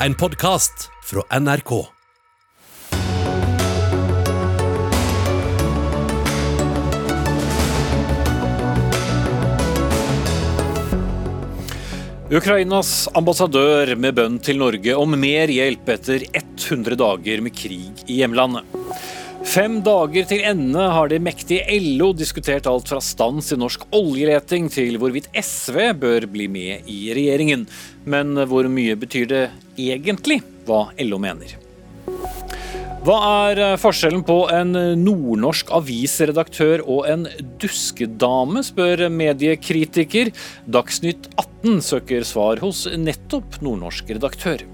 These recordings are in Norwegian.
en podkast fra NRK. Ukrainas ambassadør med bønn til Norge om mer hjelp etter 100 dager med krig i hjemlandet. Fem dager til ende har de mektige LO diskutert alt fra stans i norsk oljeleting til hvorvidt SV bør bli med i regjeringen. Men hvor mye betyr det egentlig hva LO mener? Hva er forskjellen på en nordnorsk avisredaktør og en duskedame, spør mediekritiker. Dagsnytt 18 søker svar hos nettopp nordnorsk redaktør.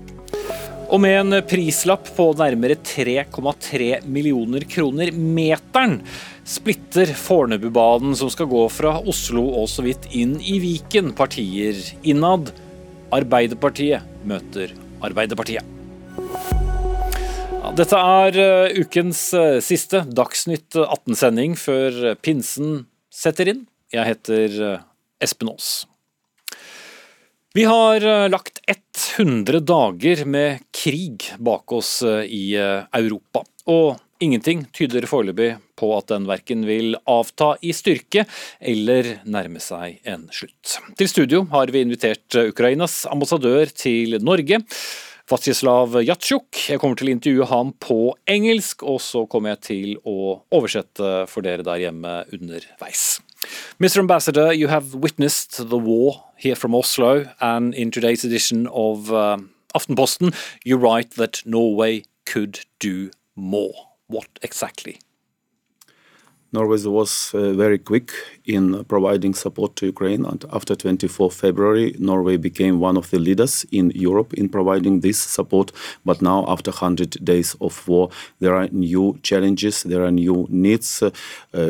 Og med en prislapp på nærmere 3,3 millioner kroner meteren, splitter Fornebubanen som skal gå fra Oslo og så vidt inn i Viken, partier innad. Arbeiderpartiet møter Arbeiderpartiet. Dette er uh, ukens uh, siste Dagsnytt 18-sending før pinsen setter inn. Jeg heter uh, Espen Aas. Vi har lagt 100 dager med krig bak oss i Europa. Og ingenting tyder foreløpig på at den verken vil avta i styrke eller nærme seg en slutt. Til studio har vi invitert Ukrainas ambassadør til Norge. Vatsislav Jatsjuk. Jeg kommer til å intervjue ham på engelsk, og så kommer jeg til å oversette for dere der hjemme underveis. Mr. Ambassador, you have witnessed the war here from Oslo, and in today's edition of uh, Aftenposten, you write that Norway could do more. What exactly? Norway was uh, very quick in providing support to Ukraine. And after 24 February, Norway became one of the leaders in Europe in providing this support. But now, after 100 days of war, there are new challenges, there are new needs. Uh,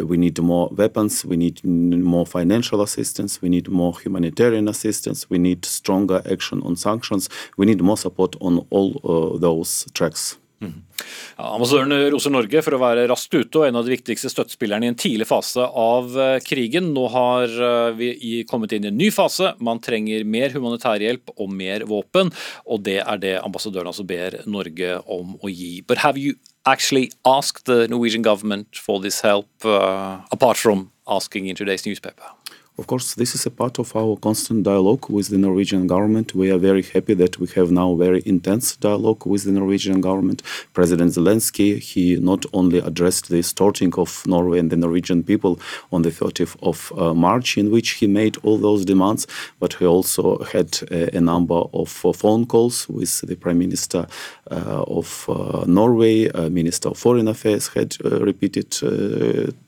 we need more weapons, we need more financial assistance, we need more humanitarian assistance, we need stronger action on sanctions, we need more support on all uh, those tracks. Ja, ambassadøren roser Norge for å være raskt ute og en av de viktigste støttespillerne i en tidlig fase av eh, krigen. Nå har eh, vi kommet inn i en ny fase. Man trenger mer humanitær hjelp og mer våpen, og det er det ambassadøren altså ber Norge om å gi. But have you actually asked the Norwegian government for this help, uh, apart from asking in today's newspaper? Of course, this is a part of our constant dialogue with the Norwegian government. We are very happy that we have now very intense dialogue with the Norwegian government. President Zelensky, he not only addressed the starting of Norway and the Norwegian people on the 30th of uh, March, in which he made all those demands, but he also had a, a number of uh, phone calls with the Prime Minister uh, of uh, Norway, uh, Minister of Foreign Affairs, had uh, repeated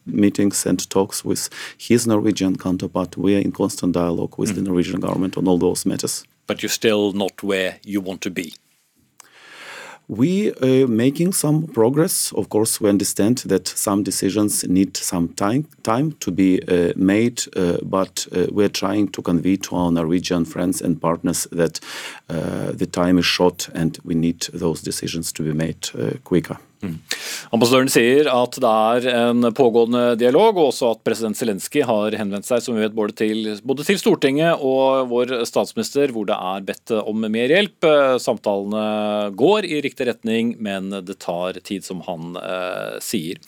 meetings and talks with his Norwegian counterpart. We are in constant dialogue with mm. the Norwegian government on all those matters. But you're still not where you want to be. We are making some progress. Of course, we understand that some decisions need some time time to be uh, made, uh, but uh, we're trying to convey to our Norwegian friends and partners that uh, the time is short and we need those decisions to be made uh, quicker. Mm. Ambassadøren sier at det er en pågående dialog, og også at president Zelenskyj har henvendt seg som vi vet, både til, både til, Stortinget og vår statsminister, hvor det er bedt om mer hjelp. Samtalene går i riktig retning, men det tar tid, som han eh, sier.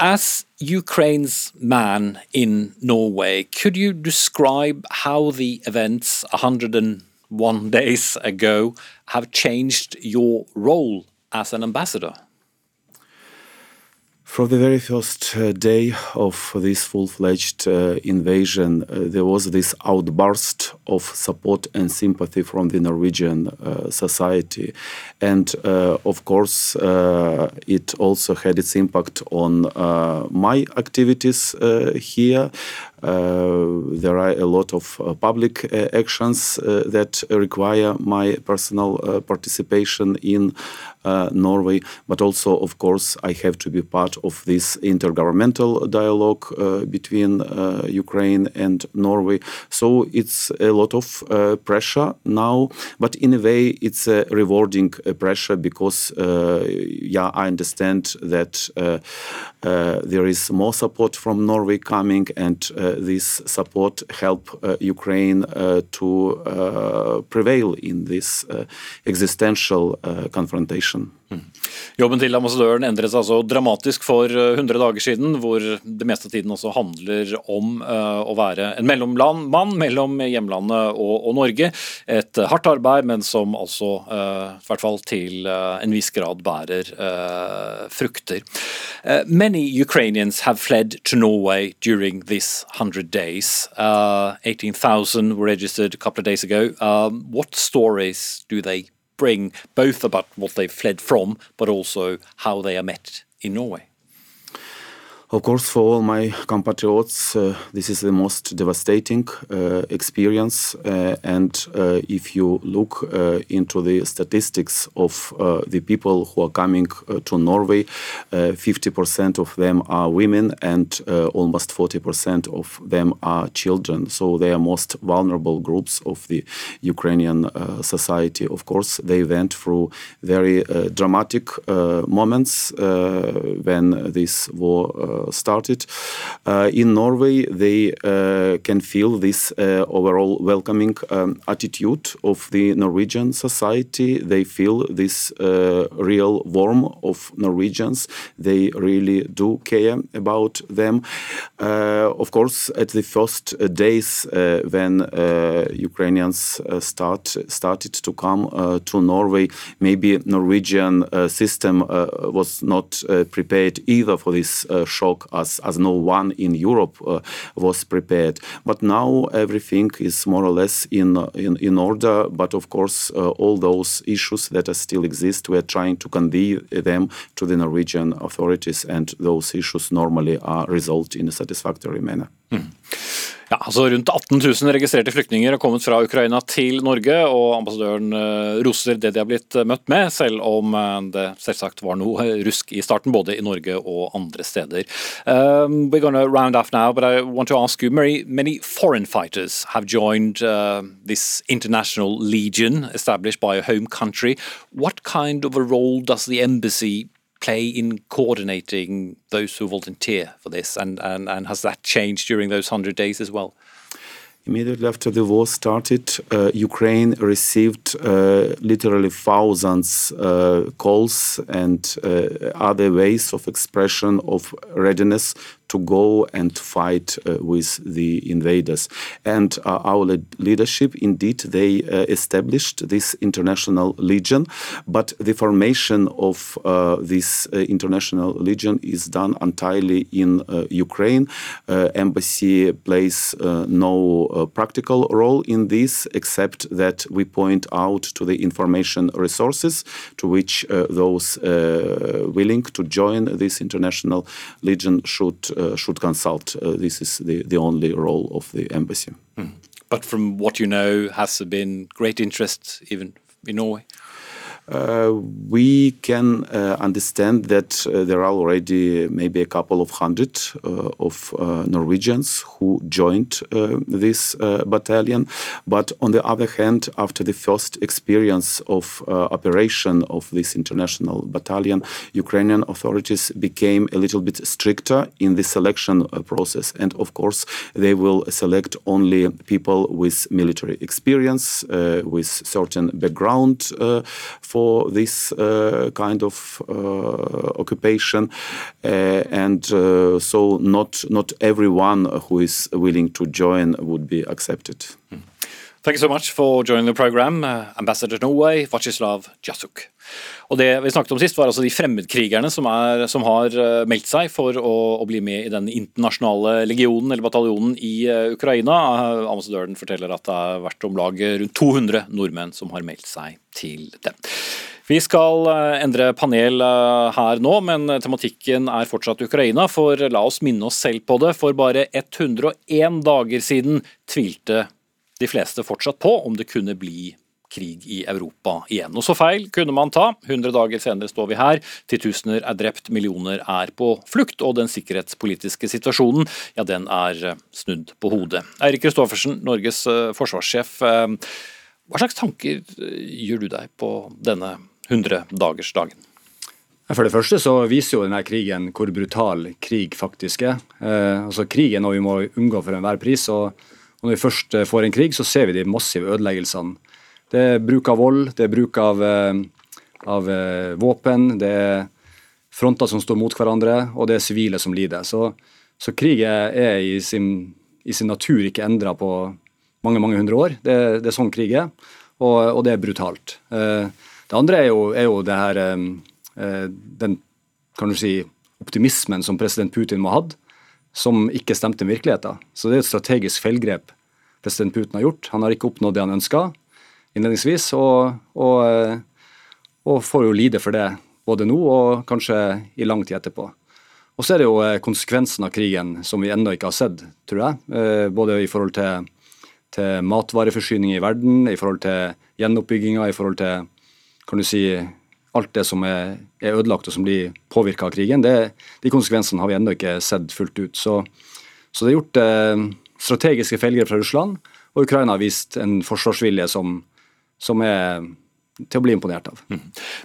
As Ukraine's man in Norway, could you describe how the events 101 days ago have changed your role as an ambassador? From the very first uh, day of this full fledged uh, invasion, uh, there was this outburst of support and sympathy from the Norwegian uh, society. And uh, of course, it also had its impact on my activities here. Uh, there are a lot of uh, public uh, actions that require my personal participation in Norway, but also, of course, I have to be part of this intergovernmental dialogue uh, between uh, Ukraine and Norway. So it's a lot of uh, pressure now, but in a way, it's a rewarding pressure because, yeah, I understand that there is more support from Norway coming, and this support help uh, Ukraine uh, to uh, prevail in this existential confrontation. Jobben til ambassadøren endret seg altså dramatisk for 100 eh, dager siden, hvor det meste av tiden også handler om uh, å være en mellommann mellom hjemlandet og, og, Norge. Et hardt arbeid, men som altså, i hvert fall til en viss grad bærer frukter. many Ukrainians have fled to Norway during this 100 days. 18,000 were registered a couple of days ago. What stories do they bring both about what they've fled from, but also how they are met in Norway. Of course, for all my compatriots, uh, this is the most devastating uh, experience. Uh, and uh, if you look uh, into the statistics of uh, the people who are coming to Norway, 50% of them are women and almost 40% of them are children. So they are most vulnerable groups of the Ukrainian society. Of course, they went through very dramatic moments when this war Uh, started. Uh, in Norway, they uh, can feel this uh, overall welcoming um, attitude of the Norwegian society. They feel this uh, real warmth of Norwegians. They really do care about them. Uh, of course, at the first days when Ukrainians start started to come to Norway, maybe Norwegian system was not prepared either for this shock as, as no one in Europe uh, was prepared. But now everything is more or less in, in, in order. But of course, uh, all those issues that still exist, we are trying to convey them to the Norwegian authorities, and those issues normally are resolved in a satisfactory manner. Mm. Ja, altså Rundt 18 000 registrerte flyktninger har kommet fra Ukraina til Norge, og ambassadøren uh, roser det de har blitt uh, møtt med, selv om uh, det selvsagt var noe rusk i starten, både i Norge og andre steder. Um, we're to round off now, but I want to ask you, many, many foreign fighters have joined uh, this international legion established by a home country. What kind of a role does the embassy play in coordinating those who volunteer for this? And, and, and has that changed during those 100 days as well? Immediately after the war started, uh, Ukraine received uh, literally thousands uh, calls and uh, other ways of expression of readiness to go and fight uh, with the invaders. And uh, our le leadership, indeed, they uh, established this international legion, but the formation of uh, this uh, international legion is done entirely in uh, Ukraine. embassy plays no practical role in this, except that we point out to the information resources to which those willing to join this international legion should uh, should consult. Uh, this is the, the only role of the embassy. Mm. But from what you know, has there been great interest even in Norway? Uh, we can uh, understand that uh, there are already maybe a couple of hundred uh, of uh, Norwegians who joined uh, this battalion. But on the other hand, after the first experience of operation of this international battalion, Ukrainian authorities became a little bit stricter in the selection process. And of course, they will select only people with military experience, with certain background for for this uh, kind of uh, occupation, uh, and so not not everyone who is willing to join would be accepted. Mm. Thank you so much for joining the program, Ambassador Norway, Vachislav Jasuk. Og Det vi snakket om sist, var altså de fremmedkrigerne som, er, som har uh, meldt seg for å, å, bli med i den internasjonale legionen eller bataljonen i uh, Ukraina. Uh, ambassadøren forteller at det har vært om lag rundt 200 nordmenn som har meldt seg til dem. Vi skal endre panel her nå, men tematikken er fortsatt Ukraina. For la oss minne oss selv på det. For bare 101 dager siden tvilte de fleste fortsatt på om det kunne bli krig i Europa igjen. Og så feil kunne man ta. 100 dager senere står vi her. Titusener er drept, millioner er på flukt, og den sikkerhetspolitiske situasjonen ja, den er eh, snudd på hodet. Eirik Kristoffersen, Norges eh, forsvarssjef. Eh, hva slags tanker gjør du deg på denne 100-dagersdagen? For det første så viser jo denne krigen hvor brutal krig faktisk er. Eh, altså Krig er noe vi må unngå for enhver pris. og når vi først får en krig, så ser vi de massive ødeleggelsene. Det er bruk av vold, det er bruk av, eh, av eh, våpen, det er fronter som står mot hverandre, og det er sivile som lider. Så, så krig er i sin, i sin, natur ikke endra på mange mange hundre år. Det, det er sånn krig er, og, og, det er brutalt. Det andre er jo, er jo det her Eh, den kan du si, optimismen som president Putin må ha hatt, som ikke stemte med virkeligheten. Så det er et strategisk feilgrep president Putin har gjort. Han har ikke oppnådd det han ønska innledningsvis, og, og, eh, og, får jo lide for det både nå og kanskje i lang tid etterpå. Og så er det jo eh, konsekvensen av krigen som vi ennå ikke har sett, tror jeg. Både i forhold til, til matvareforsyning i verden, i forhold til gjenoppbygginga, i forhold til kan du si, alt det som er, er ødelagt og som blir påvirka av krigen, det, de konsekvensene har vi ennå ikke sett fullt ut. Så, så det er gjort eh, strategiske feilgrep fra Russland, og Ukraina har vist en forsvarsvilje som, som er til å bli imponert av. Mm.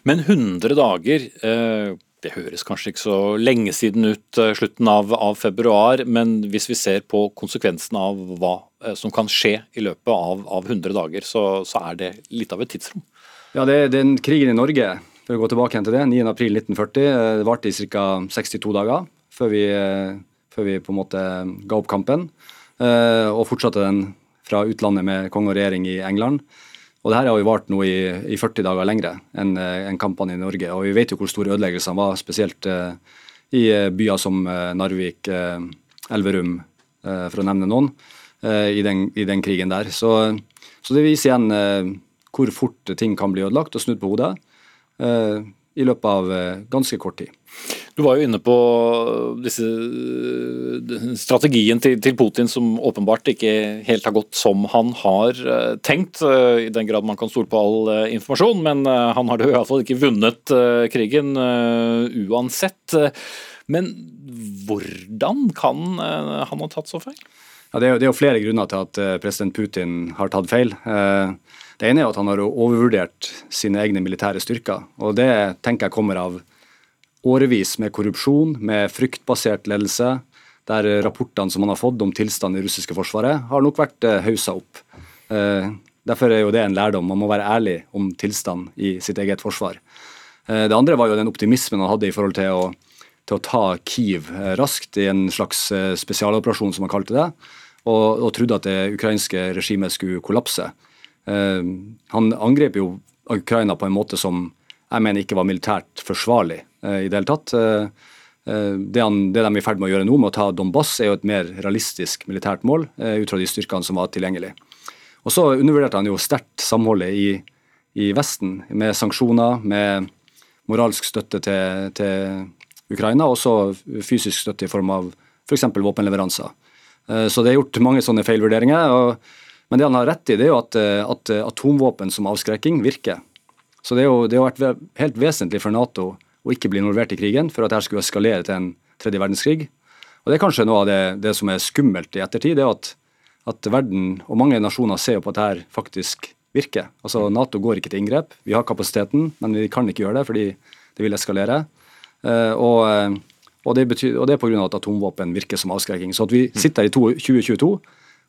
Men 100 dager, eh, det høres kanskje ikke så lenge siden ut eh, slutten av, av, februar, men hvis vi ser på konsekvensen av hva eh, som kan skje i løpet av, av 100 dager, så, så, er det litt av et tidsrom. Ja, det, Den krigen i Norge for å gå tilbake igjen til det, 9.4.1940 eh, det varte i ca. 62 dager før vi, før vi, på en måte ga opp kampen. Og fortsatte den fra utlandet med konge og regjering i England. Og det her har jo vart nå i, i 40 dager lengre enn en kampene i Norge. Og vi vet jo hvor store ødeleggelsene var, spesielt i byer som Narvik, Elverum, for å nevne noen, i den, i den krigen der. Så, så, det viser igjen hvor fort ting kan bli ødelagt og snudd på hodet. Eh, i løpet av eh, ganske kort tid. Du var jo inne på disse, strategien til, til, Putin som åpenbart ikke helt har gått som han har eh, tenkt, i den grad man kan stole på all informasjon. Men han har jo iallfall ikke vunnet krigen uansett. Men hvordan kan han ha tatt så feil? Ja, det, er jo, det er jo flere grunner til at president Putin har tatt feil. Det ene er at han har overvurdert sine egne militære styrker. og Det tenker jeg kommer av årevis med korrupsjon, med fryktbasert ledelse, der rapportene som han har fått om tilstanden i russiske forsvaret, har nok vært eh, haussa opp. Eh, derfor er jo det en lærdom. Man må være ærlig om tilstand i sitt eget forsvar. Eh, det andre var jo den optimismen han hadde i forhold til å, til å ta Kiev raskt i en slags spesialoperasjon, som han kalte det, og, og trodde at det ukrainske regimet skulle kollapse. Han angrep jo Ukraina på en måte som jeg mener ikke var militært forsvarlig i det hele tatt. Eh, det, han, det, de er i ferd med å gjøre nå, med å ta Donbass, er jo et mer realistisk militært mål ut fra de styrkene som var tilgjengelig. Og Så undervurderte han jo sterkt samholdet i, i, Vesten, med sanksjoner, med moralsk støtte til, til Ukraina, og så fysisk støtte i form av f.eks. For våpenleveranser. Så det er gjort mange sånne feilvurderinger. og men det han har rett i, det er jo at, eh, at eh, atomvåpen som avskrekking virker. Så det, jo, det har vært helt vesentlig for Nato å ikke bli involvert i krigen for at dette skulle eskalere til en tredje verdenskrig. Og Det er kanskje noe av det, det som er skummelt i ettertid, det er at, at verden og mange nasjoner ser på at dette faktisk virker. Altså Nato går ikke til inngrep. Vi har kapasiteten, men vi kan ikke gjøre det fordi det vil eskalere. Uh, og, og, det betyr, og det er pga. at atomvåpen virker som avskrekking. Så at vi sitter i 2022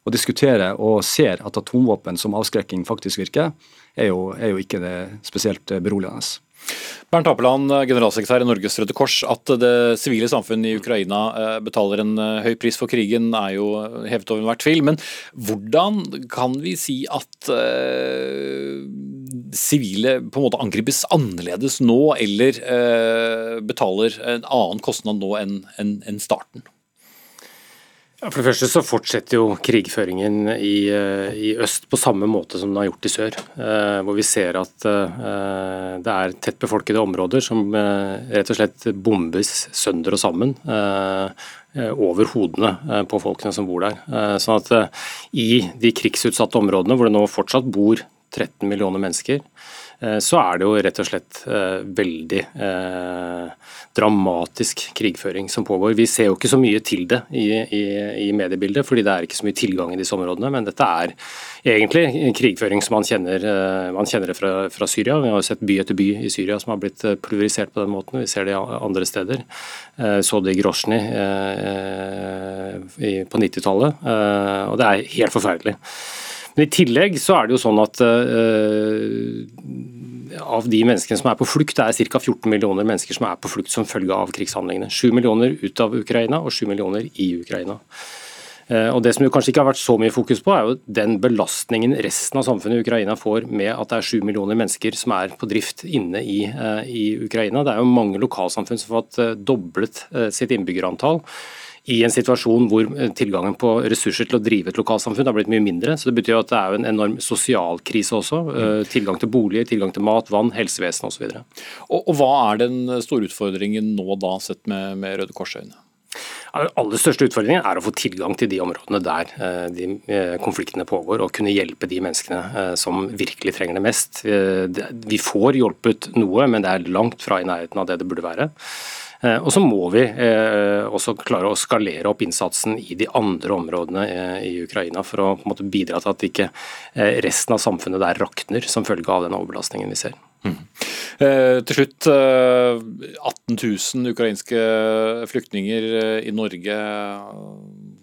og diskuterer og ser at atomvåpen som avskrekking faktisk virker, er jo, er jo ikke det spesielt beroligende. Bernt Apeland, generalsekretær i Norges Røde Kors. At det sivile samfunn i Ukraina eh, betaler en eh, høy pris for krigen, er jo hevet over enhver tvil. Men hvordan kan vi si at uh, sivile på en måte angripes annerledes nå, eller uh, betaler en annen kostnad nå enn en, en starten? For det første så fortsetter jo krigføringen i, eh, i, øst på samme måte som den har gjort i sør. Eh, hvor vi ser at eh, det er tett befolkede områder som rett og slett bombes sønder og sammen. Over hodene på folkene som bor der. sånn at i de krigsutsatte områdene hvor det nå fortsatt bor 13 millioner mennesker, så er det jo rett og slett eh, veldig eh, dramatisk krigføring som pågår. Vi ser jo ikke så mye til det i, i, i, mediebildet, fordi det er ikke så mye tilgang i disse områdene. Men dette er egentlig krigføring som man kjenner, man kjenner det fra, fra, Syria. Vi har jo sett by etter by i Syria som har blitt pulverisert på den måten. Vi ser det andre steder. Så det i Grosjny på 90-tallet, og det er helt forferdelig. Men I tillegg så er det jo sånn at uh, av de menneskene som er på flukt, det er ca. 14 millioner mennesker som er på flukt som følge av krigshandlingene. 7 millioner ut av Ukraina og 7 millioner i Ukraina. Uh, og Det som jo kanskje ikke har vært så mye fokus på, er jo den belastningen resten av samfunnet i Ukraina får med at det er 7 millioner mennesker som er på drift inne i, i Ukraina. Det er jo mange lokalsamfunn som har fått doblet sitt innbyggerantall i en situasjon hvor eh, tilgangen på ressurser til å drive et lokalsamfunn har blitt mye mindre. så Det betyr at det er en enorm sosial krise også. Eh, tilgang til boliger, tilgang til mat, vann, helsevesen osv. Og, og hva er den store utfordringen nå da, sett med, med Røde Kors-øyne? Den aller største utfordringen er å få tilgang til de områdene der eh, de konfliktene pågår, og kunne hjelpe de menneskene som virkelig trenger det mest. Vi får hjulpet noe, men det er langt fra i nærheten av det det burde være. Eh, og så må vi eh, også klare å skalere opp innsatsen i de andre områdene eh, i Ukraina for å måte bidra til at ikke resten av samfunnet der rakner som følge av den overbelastningen vi ser. Mm. Til slutt, eh, 18 000 ukrainske flyktninger i Norge.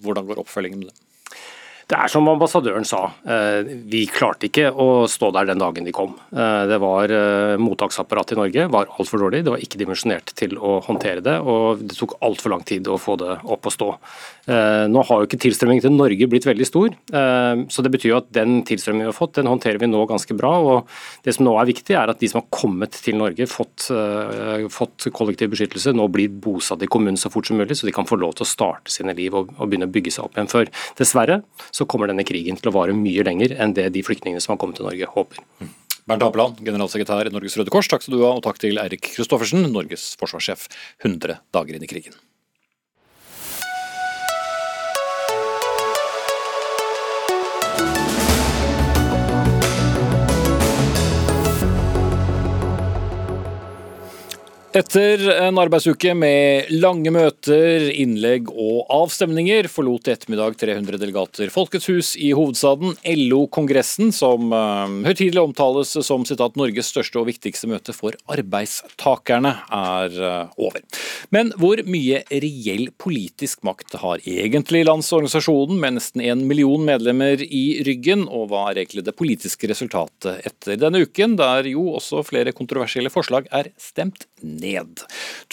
Hvordan går oppfølgingen med det? Det er som ambassadøren sa, eh, vi klarte ikke å stå der den dagen de kom. Eh, det var eh, Mottaksapparatet i Norge var altfor dårlig, det var ikke dimensjonert til å håndtere det. Og det tok altfor lang tid å få det opp og stå. Nå har jo ikke tilstrømmingen til Norge blitt veldig stor, så det betyr jo at den tilstrømmingen vi har fått, den håndterer vi nå ganske bra. og Det som nå er viktig, er at de som har kommet til Norge, fått, fått kollektiv beskyttelse, nå blir bosatt i kommunen så fort som mulig, så de kan få lov til å starte sine liv og, begynne å bygge seg opp igjen. For dessverre så kommer denne krigen til å vare mye lenger enn det de flyktningene som har kommet til Norge, håper. Bernt Apeland, generalsekretær i Norges Røde Kors, takk skal du ha, og takk til Eirik Kristoffersen, Norges forsvarssjef 100 dager inn i krigen. Etter en arbeidsuke med lange møter, innlegg og avstemninger forlot i ettermiddag 300 delegater Folkets hus i hovedstaden. LO-kongressen, som uh, høytidelig omtales som citat, Norges største og viktigste møte for arbeidstakerne, er uh, over. Men hvor mye reell politisk makt har egentlig landsorganisasjonen med nesten en million medlemmer i ryggen, og hva er egentlig det politiske resultatet etter denne uken, der jo også flere kontroversielle forslag er stemt ned.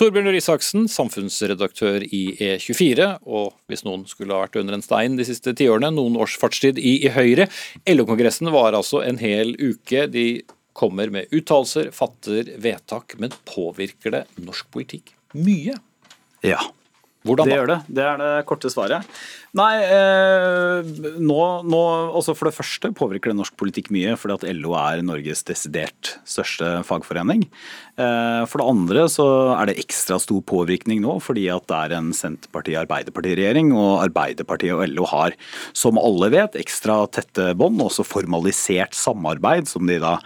Torbjørn Røe Isaksen, samfunnsredaktør i E24, og hvis noen skulle ha vært under en stein de siste tiårene, noen års fartstid i, i Høyre. LO-kongressen var altså en hel uke. De kommer med uttalelser, fatter vedtak, men påvirker det norsk politikk mye? Ja. Hvordan da? Det gjør det. Det er det korte svaret. Nei, eh, nå, nå også For det første påvirker det norsk politikk mye, fordi at LO er Norges desidert største fagforening. Eh, for det andre så er det ekstra stor påvirkning nå fordi at det er en Senterparti-Arbeiderparti-regjering. Og Arbeiderpartiet og LO har, som alle vet, ekstra tette bånd, også formalisert samarbeid, som de da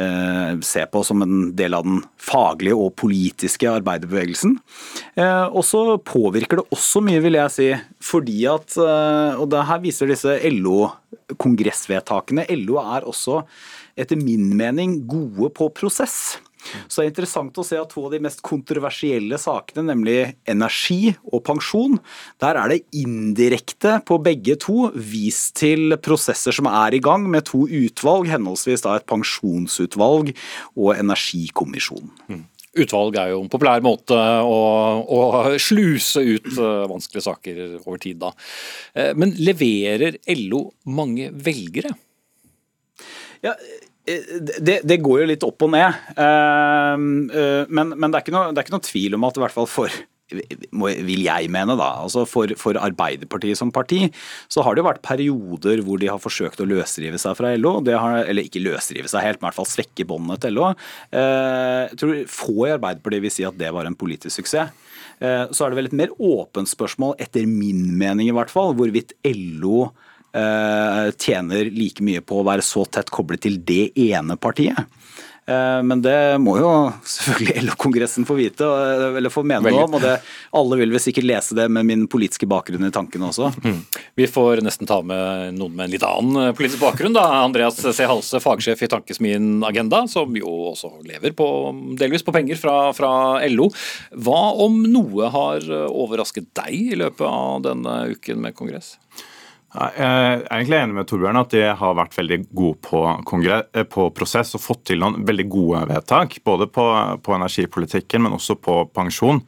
eh, ser på som en del av den faglige og politiske arbeiderbevegelsen. Eh, og så påvirker det også mye, vil jeg si, fordi at eh, Og det her viser disse LO-kongressvedtakene. LO er også etter min mening gode på prosess. Så det er interessant å se at to av de mest kontroversielle sakene, nemlig energi og pensjon, der er det indirekte på begge to vist til prosesser som er i gang med to utvalg, henholdsvis da et pensjonsutvalg og energikommisjon. Mm. Utvalg er jo en populær måte å, å sluse ut uh, vanskelige saker over tid, da. Uh, men leverer LO mange velgere? Ja, det, det, går jo litt opp og ned. Ehm, eh, men, men det, er noe, det, er ikke noe, tvil om at i hvert fall for vil jeg mene da, altså for, for, Arbeiderpartiet som parti, så har det jo vært perioder hvor de har forsøkt å løsrive seg fra LO. Har, eller ikke løsrive seg helt, men i hvert fall svekke båndene til LO. Eh, jeg tror få i Arbeiderpartiet vil si at det var en politisk suksess. Eh, så er det vel et mer åpent spørsmål, etter min mening i hvert fall, hvorvidt LO Eh, tjener like mye på å være så tett koblet til det ene partiet. Eh, men det må jo selvfølgelig LO-kongressen få vite, eller få mene noe om. og det, Alle vil vel sikkert lese det med min politiske bakgrunn i tankene også. Mm. Vi får nesten ta med noen med en litt annen politisk bakgrunn. da. Andreas C. Halse, fagsjef i Tankesmien Agenda, som jo også lever på, delvis på penger fra, fra LO. Hva om noe har overrasket deg i løpet av denne uken med kongress? Jeg er egentlig enig med Torbjørn at de har vært veldig gode på, eh, på, prosess og fått til noen veldig gode vedtak. Både på, på, energipolitikken, men også på pensjon,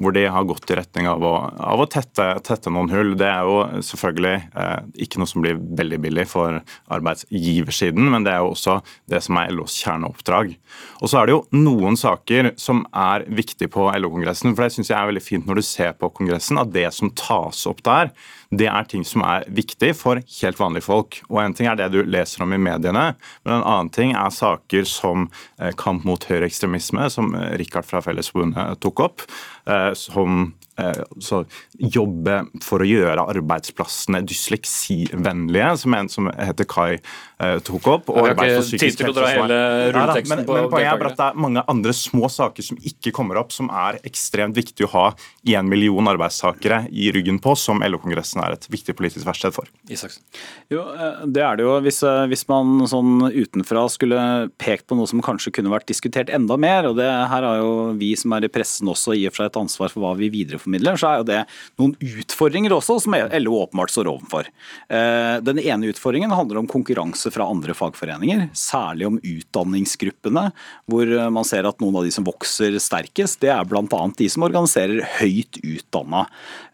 hvor de har gått i retning av å, av å tette, tette, noen hull. Det er jo selvfølgelig eh, ikke noe som blir veldig billig for arbeidsgiversiden, men det er jo også det som er LOs kjerneoppdrag. Og så er det jo noen saker som er viktige på LO-kongressen, for det syns jeg er veldig fint når du ser på kongressen, at det som tas opp der, det er ting som er viktig for helt vanlige folk. Og En ting er det du leser om i mediene, men en annen ting er saker som eh, kamp mot høyreekstremisme, som Richard fra Fellesforbundet tok opp. Eh, som Eh, så jobbe for å gjøre arbeidsplassene dysleksivennlige, som en som heter Kai eh, tok opp. Og arbeid for psykisk helse. Hele ja, men, men poenget er at det er mange andre små saker som ikke kommer opp, som er ekstremt viktig å ha én million arbeidstakere i ryggen på, som LO-kongressen er et viktig politisk verksted for. Isaksen. Jo, eh, det er det jo. Hvis, hvis, man sånn utenfra skulle pekt på noe som kanskje kunne vært diskutert enda mer, og det her har jo vi som er i pressen også i og for seg et ansvar for hva vi videreformidler virkemidler, så er jo det noen utfordringer også, som LO åpenbart står overfor. Eh, den ene utfordringen handler om konkurranse fra andre fagforeninger, særlig om utdanningsgruppene, hvor man ser at noen av de som vokser sterkest, det er bl.a. de som organiserer høyt utdanna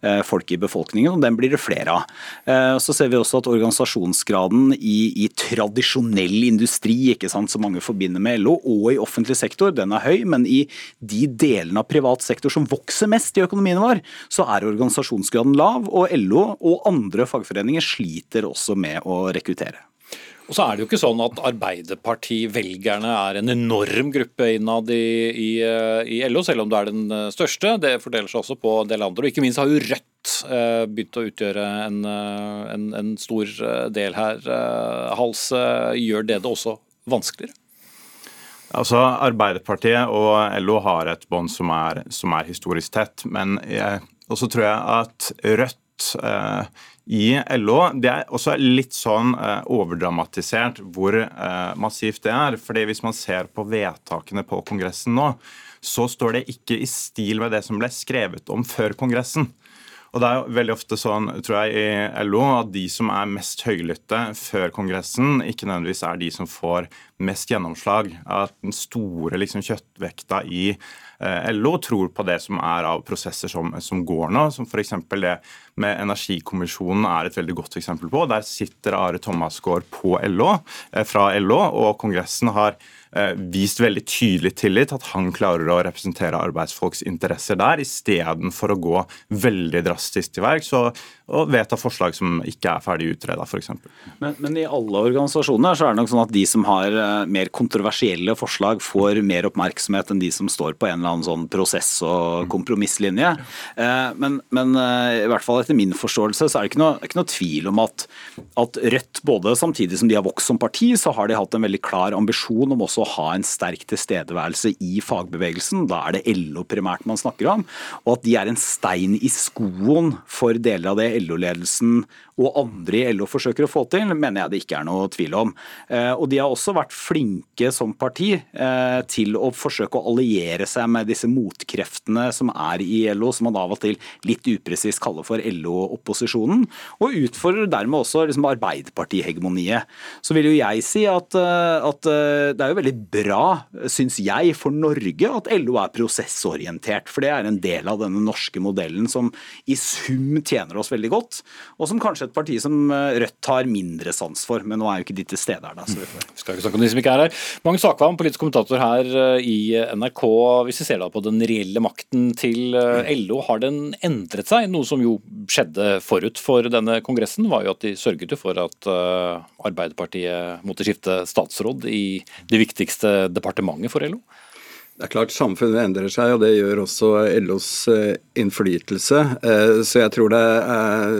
eh, folk i befolkningen, og den blir det flere av. Eh, så ser vi også at organisasjonsgraden i, i tradisjonell industri, ikke sant, som mange forbinder med LO, og i offentlig sektor, den er høy, men i de delene av privat sektor som vokser mest i økonomien vår, så er organisasjonsgraden lav, og LO og andre fagforeninger sliter også med å rekruttere. Og så er det jo ikke sånn at Arbeiderparti-velgerne er en enorm gruppe innad i, i, i, LO, selv om det er den største. Det fordeler seg også på en del andre. Og ikke minst har jo Rødt eh, begynt å utgjøre en, eh, en, en stor eh, del her. Hals, gjør det det også vanskeligere? Altså, Arbeiderpartiet og LO har et bånd som, som, er historisk tett. Men så tror jeg at Rødt eh, i LO det er også litt sånn eh, overdramatisert hvor eh, massivt det er. fordi Hvis man ser på vedtakene på Kongressen nå, så står det ikke i stil med det som ble skrevet om før Kongressen. Og det er jo veldig ofte sånn, tror jeg, i LO at de som er mest høylytte før Kongressen, ikke nødvendigvis er de som får mest gjennomslag. At den store liksom, kjøttvekta i eh, LO tror på det som er av prosesser som, som går nå. Som f.eks. det med Energikommisjonen er et veldig godt eksempel på. Der sitter Are Thomasgaard på LO, eh, fra LO, og Kongressen har Eh, vist veldig tydelig tillit at han klarer å representere arbeidsfolks interesser der, istedenfor å gå veldig drastisk til verks og, vedta forslag som ikke er ferdig utreda, f.eks. Men, men i alle organisasjoner så er det nok sånn at de som har mer kontroversielle forslag, får mer oppmerksomhet enn de som står på en eller annen sånn prosess- og kompromisslinje. Eh, men, men i hvert fall etter min forståelse så er det ikke noe, ikke noe tvil om at, at Rødt, både samtidig som de har vokst som parti, så har de hatt en veldig klar ambisjon om også å ha en sterk tilstedeværelse i fagbevegelsen. Da er det LO primært man snakker om. Og at de er en stein i skoen for deler av det LO-ledelsen og andre i LO forsøker å få til, mener jeg det ikke er noe tvil om. Eh, og de har også vært flinke som parti eh, til å forsøke å alliere seg med disse motkreftene som er i LO, som man av og til litt upresist kaller for LO-opposisjonen, og utfordrer dermed også liksom Arbeiderpartihegemoniet. Så vil jo jeg si at, eh, at det er jo veldig bra, syns jeg, for Norge at LO er prosessorientert. For det er en del av denne norske modellen som i sum tjener oss veldig godt. Og som kanskje et parti som eh, Rødt har mindre sans for. Men nå er jo ikke de til stede her, da. Så vi får. Skal ikke snakke om de som ikke er her. Magnus Akvam, politisk kommentator her eh, i NRK. Hvis vi ser da på den reelle makten til eh, LO, har den endret seg? Noe som jo skjedde forut for denne kongressen, var jo at de sørget for at Arbeiderpartiet måtte skifte statsråd i det viktigste departementet for LO? Det er klart Samfunnet endrer seg, og det gjør også LOs eh, innflytelse. Eh, så jeg tror det er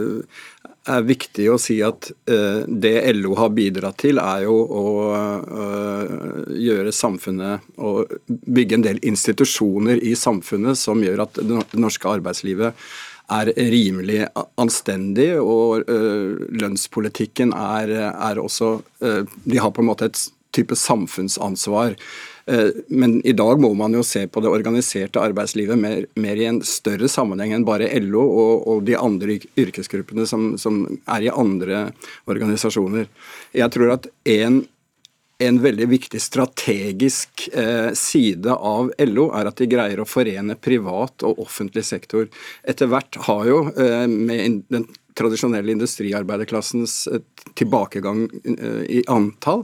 viktig å si at uh, det LO har bidratt til, er jo å uh, gjøre samfunnet og bygge en del institusjoner i samfunnet som gjør at det norske arbeidslivet er rimelig anstendig, og uh, lønnspolitikken er, er også De har på en måte et type samfunnsansvar. Eh, men i dag må man jo se på det organiserte arbeidslivet mer, mer i en større sammenheng enn bare LO og, og de andre yrkesgruppene som, som, er i andre organisasjoner. Jeg tror at en, en veldig viktig strategisk eh, side av LO er at de greier å forene privat og offentlig sektor. Etter hvert har jo eh, med den tradisjonelle industriarbeiderklassens tilbakegang i antall,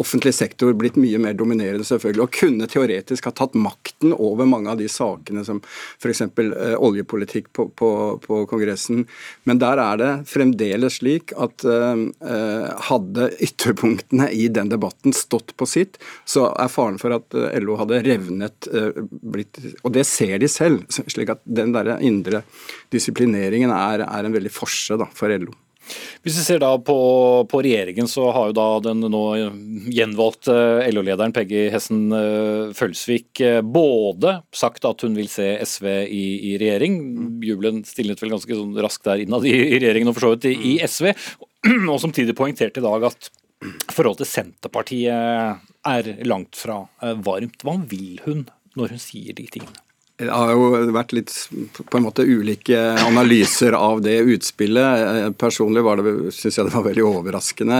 offentlig sektor blitt mye mer dominerende, selvfølgelig, og kunne teoretisk ha tatt makten over mange av de sakene som f.eks. Eh, oljepolitikk på, på, på, Kongressen. Men der er det fremdeles slik at eh, hadde ytterpunktene i den debatten stått på sitt, så er faren for at LO hadde revnet eh, blitt Og det ser de selv, slik at den der indre disiplineringen er, er en veldig forse da, for LO. Hvis vi ser da på, på, regjeringen, så har jo da den nå gjenvalgte LO-lederen Peggy Hessen eh, Følsvik eh, både sagt at hun vil se SV i, i regjering, jubelen stilnet vel ganske sånn raskt der innad i, i regjeringen og for så vidt i, i SV, og samtidig poengtert i dag at forholdet til Senterpartiet er langt fra eh, varmt. Hva vil hun når hun sier de tingene? Det har jo vært litt på en måte ulike analyser av det utspillet. Eh, personlig var det, syns jeg det var veldig overraskende.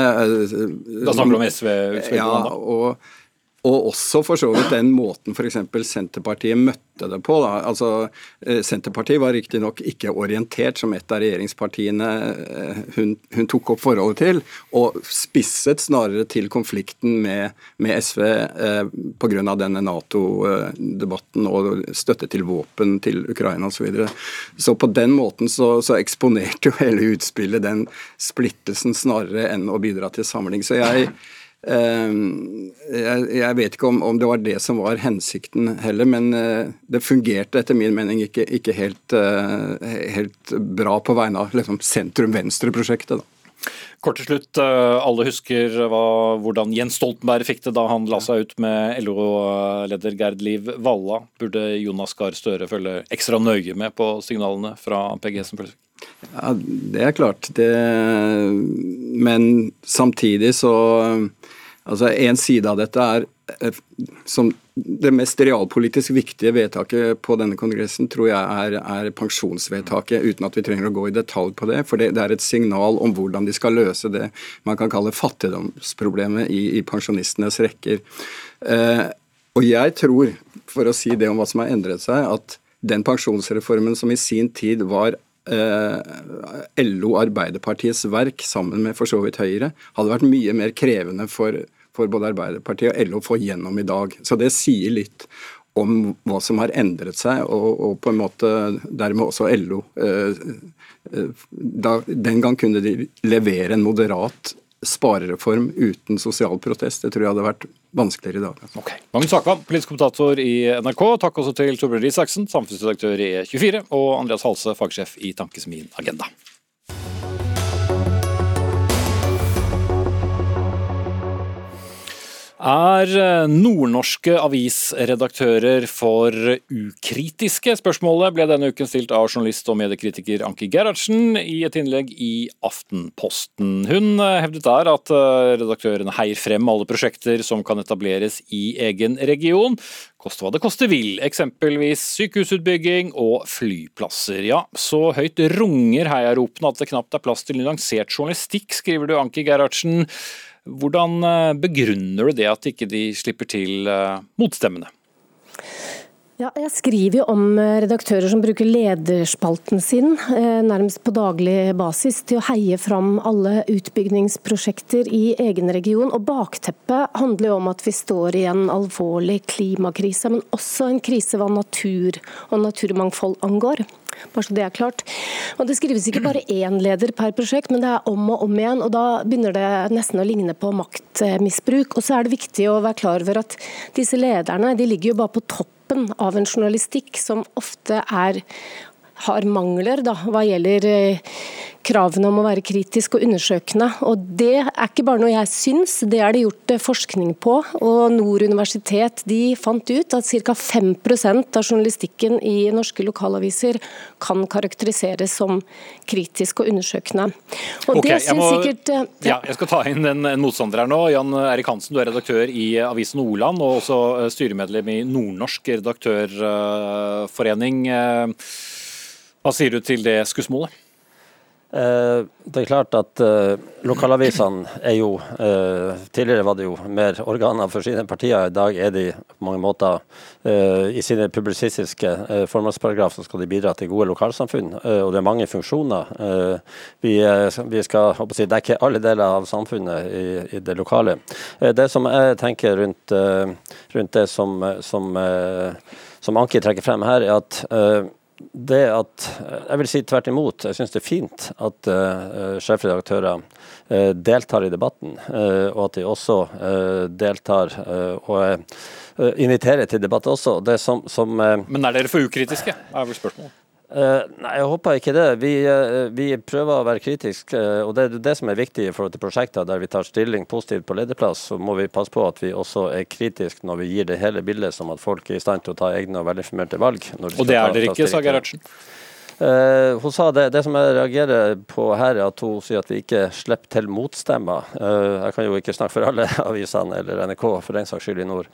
Da snakker du om SV-utspillet? Ja, og og også for så vidt den måten f.eks. Senterpartiet møtte det på. Da. Altså, eh, Senterpartiet var riktignok ikke orientert som et av regjeringspartiene eh, hun, hun, tok opp forholdet til, og spisset snarere til konflikten med, med SV eh, pga. denne Nato-debatten og støtte til våpen til Ukraina osv. Så, videre. så på den måten så, så eksponerte jo hele utspillet den splittelsen snarere enn å bidra til samling. Så jeg jeg, vet ikke om, om, det var det som var hensikten heller, men eh, det fungerte etter min mening ikke, ikke helt, eh, helt, bra på vegne av liksom, sentrum-venstre-prosjektet. Kort til slutt, eh, alle husker hva, hvordan Jens Stoltenberg fikk det da han la seg ut med LO-leder Gerd Liv Valla. Burde Jonas Gahr Støre følge ekstra nøye med på signalene fra PG Hessen Ja, det er klart. Det, men samtidig så Altså En side av dette er eh, som det mest realpolitisk viktige vedtaket på denne kongressen tror jeg er, er, pensjonsvedtaket, uten at vi trenger å gå i detalj på det. For det, det, er et signal om hvordan de skal løse det man kan kalle fattigdomsproblemet i, i pensjonistenes rekker. Eh, og jeg tror, for å si det om hva som har endret seg, at den pensjonsreformen som i sin tid var LO Arbeiderpartiets verk sammen med for så vidt Høyre hadde vært mye mer krevende for, for både Arbeiderpartiet og LO å få gjennom i dag. Så det sier litt om hva som har endret seg, og, og på en måte dermed også LO. Eh, eh, da, den gang kunne de levere en moderat sparereform uten sosial protest. Det tror jeg hadde vært vanskeligere i dag. Okay. Magnus Akvam, politisk kommentator i NRK. Takk også til Torbjørn Risaksen, samfunnsredaktør i E24, og Andreas Halse, fagsjef i Tankesmien Agenda. Er eh, nordnorske avisredaktører for ukritiske? Spørsmålet ble denne uken stilt av journalist og mediekritiker Anki Gerhardsen i et innlegg i Aftenposten. Hun eh, hevdet der at eh, redaktørene heier frem alle prosjekter som kan etableres i egen region, koste hva det koste vil, eksempelvis sykehusutbygging og flyplasser. Ja, så høyt runger heiaropene at det knapt er plass til nyansert journalistikk, skriver du Anki Gerhardsen. Hvordan eh, begrunner du det at ikke de slipper til eh, motstemmene? Ja, jeg skriver jo om eh, redaktører som bruker lederspalten sin nærmest på daglig basis til å heie fram alle utbyggingsprosjekter i egen region. Og Bakteppet handler jo om at vi står i en alvorlig klimakrise, men også en krise hva natur og naturmangfold angår. Bare så det er klart. Og Det skrives ikke bare én leder per prosjekt, men det er om og om igjen. og Da begynner det nesten å ligne på maktmisbruk. Og så er det viktig å være klar over at disse lederne de ligger jo bare på toppen av en journalistikk som ofte er har mangler da, hva gjelder eh, kravene om å være kritisk og undersøkende. Og Det er ikke bare noe jeg syns, det er det gjort forskning på. og Nord universitet de fant ut at ca. 5% av journalistikken i norske lokalaviser kan karakteriseres som kritisk og undersøkende. Og okay, det syns må, sikkert... Ja. ja. Jeg skal ta inn en, en motstander her nå. Jan Erik Hansen, du er redaktør i Avisen Nordland og også styremedlem i Nordnorsk redaktørforening. Hva sier du til det skussmålet? Eh, det er klart at uh, lokalavisene er jo uh, Tidligere var det jo mer organer for sine partier. I dag er de på mange måter I sine publisistiske uh, formålsparagrafer skal de bidra til gode lokalsamfunn. og det er mange funksjoner. Vi, skal si, dekke alle deler av samfunnet i det lokale. det som jeg tenker rundt, rundt det som, som, som Anki trekker frem her, er at det at Jeg vil si tvert imot. Jeg syns det er fint at uh, sjefredaktører uh, deltar i debatten, uh, og at de også deltar og inviterer til debatt også. Det som, som Men er dere for ukritiske, er vel spørsmålet? Uh, nei, Jeg håper ikke det. Vi, uh, vi prøver å være kritiske. Uh, og Det er det som er viktig i forhold til prosjekter der vi tar stilling positivt på lederplass. Så må vi passe på at vi også er kritiske når vi gir det hele bildet som at folk er i stand til å ta egne og velinformerte valg. og det er dere ikke, sa Gerhardsen? Uh, hun sa det, det som jeg reagerer på her, er at hun sier at vi ikke slipper til motstemmer. Uh, jeg kan jo ikke snakke for alle avisene eller NRK for den saks skyld i nord.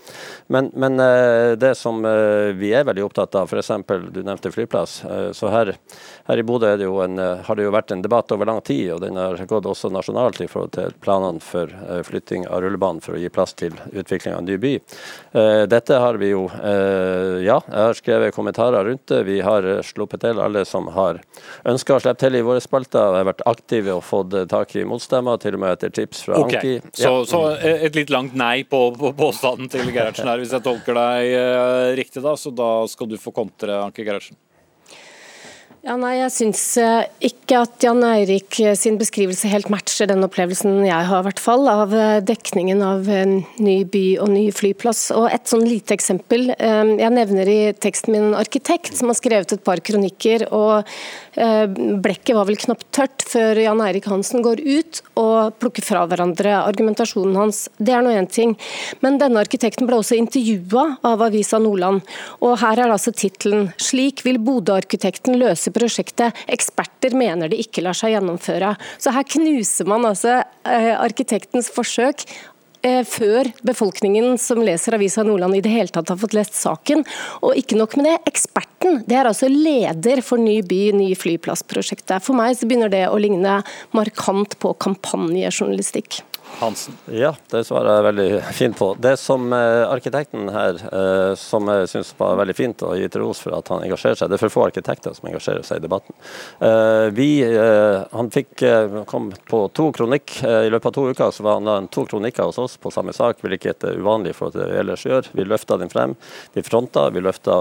Men, men uh, det som vi er veldig opptatt av, f.eks. du nevnte flyplass. så her, her i Bodø har det jo vært en debatt over lang tid, og den har gått også nasjonalt i forhold til planene for flytting av rullebanen for å gi plass til utvikling av en ny by. dette har vi jo Ja, jeg har skrevet kommentarer rundt det. Vi har sluppet til alle som har ønska å slippe til i våre spalter. Jeg har vært aktive og fått tak i motstemmer, til og med etter tips fra okay. Anki. Ja. Så, så, et litt langt nei på, på påstanden til Gerhardsen her, hvis jeg tolker deg uh, riktig da. Så da skal du få kontre, Anki Gerhardsen. Ja, nei, Jeg syns eh, ikke at Jan Eirik eh, sin beskrivelse helt matcher den opplevelsen jeg har, i hvert fall, av eh, dekningen av ny by og ny flyplass. Og Et sånn lite eksempel. Jeg nevner i teksten min en arkitekt som har skrevet et par kronikker. og Blekket var vel knapt tørt før Jan Eirik Hansen går ut og plukker fra hverandre argumentasjonen hans. Det er nå én ting. Men denne arkitekten ble også intervjua av Avisa Nordland. Og her er altså tittelen 'Slik vil Bodø-arkitekten løse dette prosjektet. Eksperter mener det ikke lar seg gjennomføre. Så her knuser man altså eh, arkitektens forsøk eh, før befolkningen som leser Avisa Nordland i det hele tatt har fått lest saken. Og ikke nok med det, eksperten det er altså leder for Ny by, ny flyplassprosjektet. For meg så begynner det å ligne markant på kampanjejournalistikk. Hansen. Ja, det svarer jeg veldig fint på. Det som eh, arkitekten her, eh, som jeg syns var veldig fint og gitt ros for at han engasjerer seg, det er for få arkitekter som engasjerer seg i debatten. Eh, vi, han fikk, kom på to kronikk i løpet av to uker, så var han to kronikker hos oss på samme sak, hvilket er uvanlig for det vi ellers gjør. Vi løfta den frem, vi fronta, vi løfta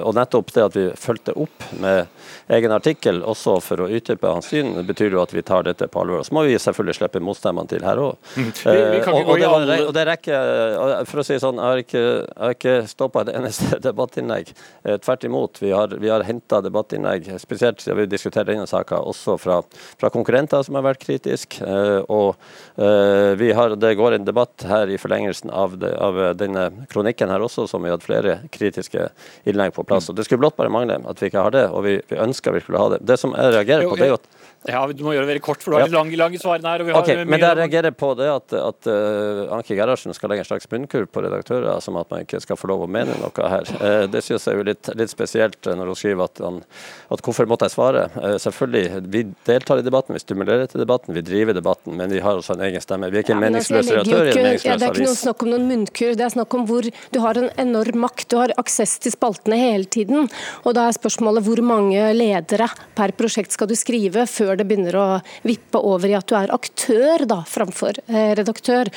Og nettopp det at vi fulgte opp med egen artikkel, også for å utdype hans syn, betyr jo at vi tar dette på alvor. Så må vi selvfølgelig slippe motstemmene til her òg. Mm. Eh, og, og, det, og, det rekker For å si sånn, jeg har ikke, jeg ikke stoppa et eneste debattinnlegg. Eh, tvert imot. Vi har, vi har henta debattinnlegg, spesielt siden vi diskuterer denne saka, også fra, fra, konkurrenter som har vært kritiske. Eh, og vi har, det går en debatt her i forlengelsen av, det, av denne kronikken her også, som vi hadde flere kritiske innlegg på plass. Og Det skulle blott bare mangle at vi ikke har det, og vi, vi ønsker virkelig å ha det. Det som jeg reagerer på, det er jo at ja, Du må gjøre det veldig kort, for du har litt lange, lange svarene her. okay, men det jeg reagerer på, det at, at uh, Anki Gerhardsen skal legge en slags munnkurv på redaktører, som at man ikke skal få lov å mene noe her. Uh, det synes jeg er litt, litt, spesielt eh, når hun skriver at, han, at hvorfor måtte jeg svare? Uh, selvfølgelig, vi deltar i debatten, vi stimulerer til debatten, vi driver debatten, men vi har også en egen stemme. Vi er ikke ja, meningsløse redaktører i en meningsløs ja, Det er ikke noe snakk om noen munnkur, det er snakk om hvor du har en enorm makt. Du har aksess til spaltene hele tiden, og da er spørsmålet hvor mange ledere per prosjekt skal du skrive før det begynner å vippe over i at du er aktør da, framfor eh, redaktør.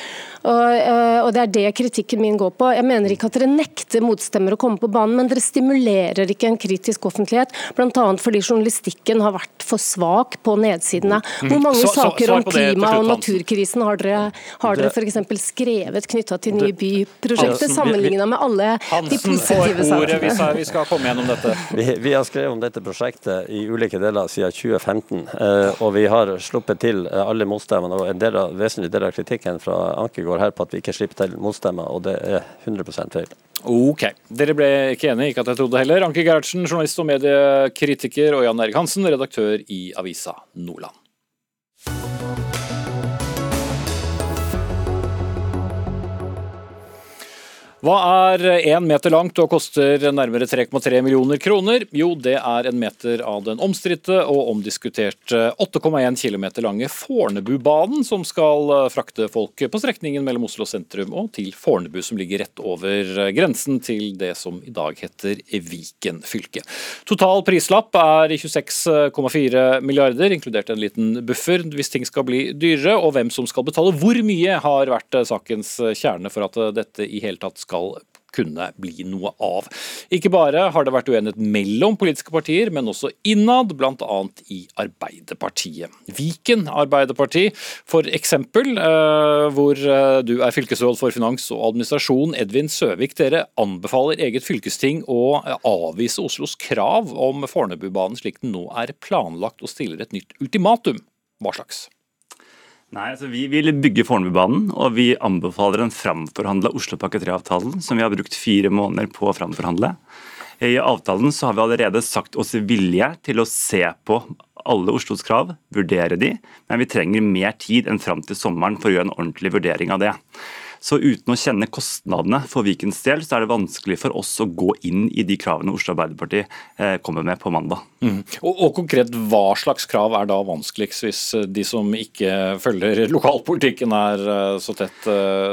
Og, eh, og, Det er det kritikken min går på. Jeg mener ikke at dere nekter motstemmere å komme på banen, men dere stimulerer ikke en kritisk offentlighet, bl.a. fordi journalistikken har vært for svak på nedsidene. Mm. Hvor mange så, saker om klima og naturkrisen har dere, har dere f.eks. skrevet knytta til nye byprosjekter, sammenligna med alle de positive sakene? Hvis vi skal komme gjennom dette. Vi, vi, har skrevet om dette prosjektet i ulike deler siden 2015, eh, og vi har sluppet til alle motstemmene. og En del av, vesentlig del av kritikken fra Anke går her på at vi ikke slipper til motstemmer, og det er 100 feil. Ok. Dere ble ikke enige, ikke at jeg trodde heller. Anke Gerhardsen, journalist og mediekritiker, og Jan Erik Hansen, redaktør i avisa Nordland. Hva er én meter langt og koster nærmere 3,3 millioner kroner? Jo, det er en meter av den omstridte og omdiskuterte 8,1 km lange Fornebubanen, som skal frakte folk på strekningen mellom Oslo sentrum og til Fornebu, som ligger rett over grensen til det som i dag heter Viken fylke. Total prislapp er 26,4 milliarder, inkludert en liten buffer hvis ting skal bli dyrere. Og hvem som skal betale hvor mye, har vært sakens kjerne for at dette i hele tatt skal skal kunne bli noe av. Ikke bare har det vært uenighet mellom politiske partier, men også innad, bl.a. i Arbeiderpartiet. Viken Arbeiderparti, for eksempel, eh, hvor eh, du er fylkesråd for finans og administrasjon, Edvin Søvik. Dere anbefaler eget fylkesting å avvise Oslos krav om Fornebubanen slik den nå er planlagt, og stiller et nytt ultimatum. Hva slags? Nei, altså Vi vil bygge Fornebubanen, og vi anbefaler en framforhandla Oslopakke 3-avtalen, som vi har brukt fire måneder på å framforhandle. I avtalen så har vi allerede sagt oss vilje til å se på alle Oslos krav, vurdere de, men vi trenger mer tid enn fram til sommeren for å gjøre en ordentlig vurdering av det. Så uten å kjenne kostnadene for Vikens del, så er det vanskelig for oss å gå inn i de kravene Oslo Arbeiderparti eh, kommer med på mandag. Mm. Og, og, konkret, hva slags krav er da vanskeligst, hvis eh, de som ikke følger lokalpolitikken her eh, så tett,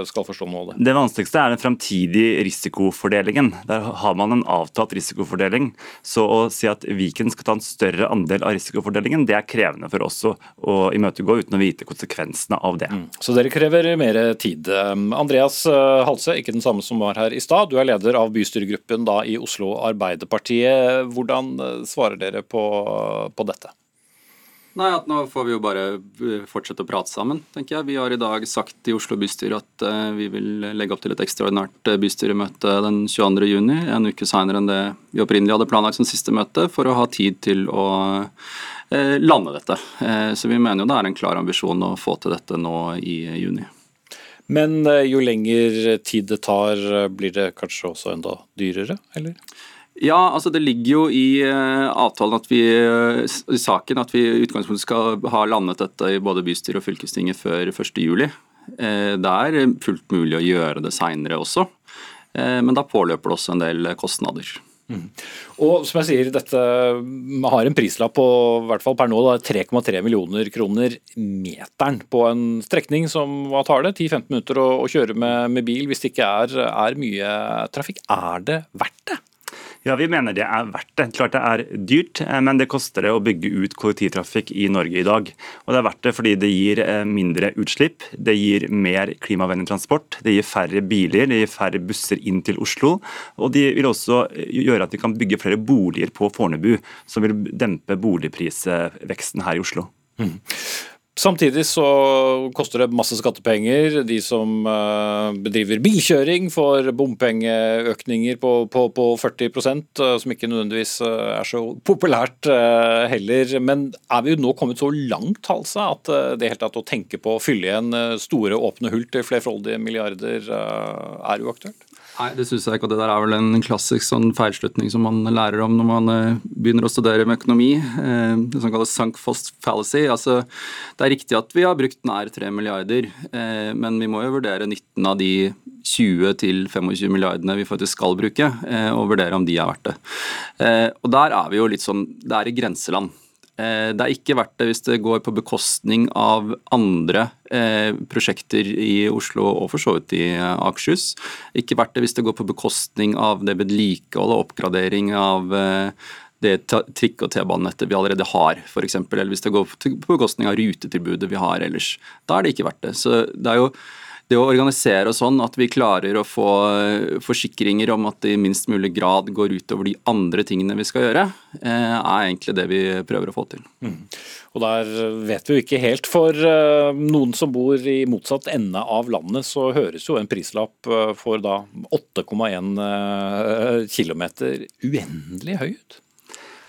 skal forstå noe av det? Det vanskeligste er den fremtidige risikofordelingen. Der har man en avtalt risikofordeling. Så å si at Viken skal ta en større andel av risikofordelingen, det er krevende for oss å, å imøtegå uten å vite konsekvensene av det. Mm. Så dere krever mer tid. Andreas eh, Halse, ikke den samme som var her i stad. Du er leder av bystyregruppen da i Oslo Arbeiderpartiet. Hvordan eh, svarer dere på, på dette? Nei, at Nå får vi jo bare eh, fortsette å prate sammen, tenker jeg. Vi har i dag sagt i Oslo bystyre at vi vil legge opp til et ekstraordinært bystyremøte den 22.6, en uke senere enn det vi opprinnelig hadde planlagt som siste møte, for å ha tid til å lande dette. Så vi mener jo det er en klar ambisjon å få til dette nå i juni. Men eh, jo lenger tid det tar, eh, blir det kanskje også enda dyrere, eller? Ja, altså det ligger jo i uh, avtalen at vi, i saken at vi i utgangspunktet skal ha landet dette i både bystyret og fylkestinget før 1.7. Uh, det er fullt mulig å gjøre det seinere også, men da påløper det også en del kostnader. Mm. Og som jeg sier, dette har en prislapp på hvert fall per nå 3,3 millioner kroner meteren på en strekning som hva tar det? 10-15 minutter å, å kjøre med, med, bil hvis det ikke er, er mye trafikk. Er det verdt det? Ja, Vi mener det er verdt det. Klart det er dyrt, eh, men det koster det å bygge ut kollektivtrafikk i Norge i dag. Og Det er verdt det fordi det gir eh, mindre utslipp, det gir mer klimavennlig transport, det gir færre biler, det gir færre busser inn til Oslo. Og det vil også eh, gjøre at vi kan bygge flere boliger på Fornebu, som vil dempe boligprisveksten her i Oslo. Mm. Samtidig så koster det masse skattepenger. De som uh, bedriver bilkjøring får bompengeøkninger på, på, på 40 uh, eh, som ikke nødvendigvis uh, er så populært heller. Men er vi jo nå kommet så langt Halsa, at det helt tatt å tenke på å fylle igjen store åpne hull til flerfoldige milliarder er uaktuelt? Nei, det syns jeg ikke. og Det der er vel en klassisk sånn feilslutning som man lærer om når man eh, begynner å studere med økonomi. Eh, det som kalles sunk cost fallacy. Altså, det er riktig at vi har brukt nær 3 milliarder, eh, men vi må jo vurdere nytten av de 20-25 milliardene vi faktisk skal bruke, og vurdere om de er verdt det. Og Der er vi jo litt sånn, det er i grenseland. Eh, det er ikke verdt det hvis det går på bekostning av andre eh, prosjekter i Oslo og for så vidt i eh, Akershus. Ikke verdt det hvis det går på bekostning av det vedlikehold og oppgradering av det trikk- og T-banenettet vi allerede har, f.eks., eller hvis det går på bekostning av rutetilbudet vi har ellers. Da er det ikke verdt det. Så det er jo det å organisere oss sånn at vi klarer å få eh, forsikringer om at det i minst mulig grad går utover de andre tingene vi skal gjøre, eh, er egentlig det vi prøver å få til. Mm. Og Der vet vi jo ikke helt. For eh, noen som bor i motsatt ende av landet, så høres jo en prislapp for da 8,1 km uendelig høy ut?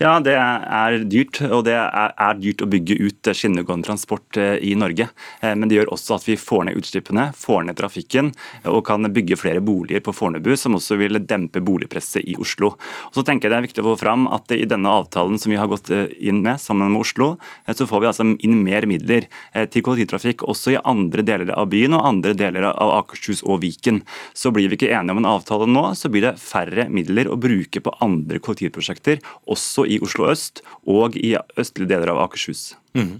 Ja, det er dyrt, og det er dyrt å bygge ut skinnegående transport eh, i Norge. Eh, men det gjør også at vi får ned utslippene, får ned trafikken og kan bygge flere boliger på Fornebu, som også vil dempe boligpresset i Oslo. Og så tenker jeg Det er viktig å få fram at i denne avtalen som vi har gått eh, inn med sammen med Oslo, så får vi altså inn mer midler til kollektivtrafikk også i andre deler av byen og andre deler av Akershus og Viken. Så blir vi ikke enige om en avtale nå, så blir det færre midler å bruke på andre kollektivprosjekter, også i i Oslo øst og i østlige deler av Akershus. Mm.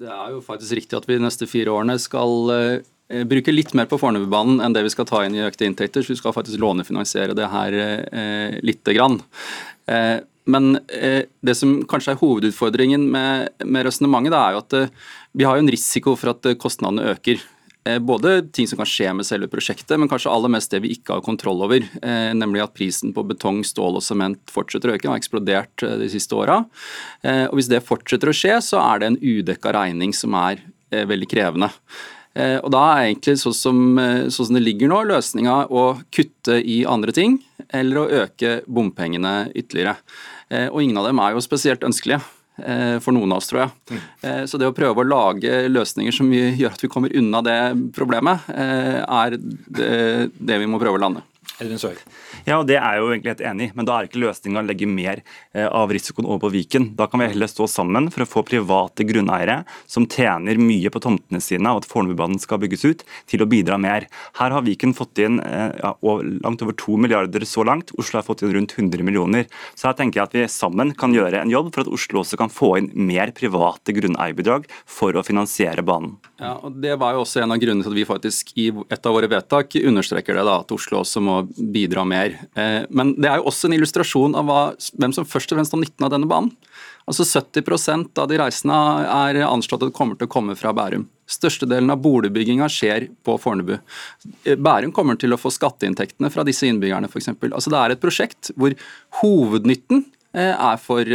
Det er jo faktisk riktig at vi de neste fire årene skal eh, bruke litt mer på Fornebubanen enn det vi skal ta inn i økte inntekter, så vi skal faktisk lånefinansiere det her eh, lite grann. Eh, men eh, det som kanskje er hovedutfordringen med, med resonnementet, er jo at eh, vi har jo en risiko for at eh, kostnadene øker. Eh, både ting som kan skje med selve prosjektet, men kanskje aller mest det vi ikke har kontroll over. Eh, nemlig at prisen på betong, stål og sement fortsetter å øke. Den har eksplodert eh, de siste åra. Og hvis det fortsetter å skje, så er det en udekka regning som er veldig krevende. Og da er egentlig sånn som, sånn som det ligger nå, løsninga å kutte i andre ting, eller å øke bompengene ytterligere. Og ingen av dem er jo spesielt ønskelige. Eh, for noen av oss, tror jeg. Mm. Eh, så det å prøve å lage løsninger som gjør at vi kommer unna det problemet, eh, er det vi må prøve å lande. Edvin Søy. Ja, og Det er jeg jo egentlig helt enig i, men da er ikke løsninga å legge mer eh, av risikoen over på Viken. Da kan vi heller stå sammen for å få private grunneiere som tjener mye på tomtene sine og at Fornebubanen skal bygges ut, til å bidra mer. Her har Viken fått inn eh, ja, langt over 2 milliarder så langt. Oslo har fått inn rundt 100 millioner. Så her tenker jeg at vi sammen kan gjøre en jobb for at Oslo også kan få inn mer private grunneierbidrag for å finansiere banen. Ja, og Det var jo også en av grunnene til at vi faktisk i et av våre vedtak understreker det da, at Oslo også må bidra mer. Eh, men det er jo også en illustrasjon av hva, hvem som først og fremst har nytten av denne banen. Altså 70% av de reisende er anslått at det kommer til å komme fra Bærum. Størstedelen av boligbygginga skjer på Fornebu. Eh, Bærum kommer til å få skatteinntektene fra disse innbyggerne f.eks. Altså det er et prosjekt hvor hovednytten er for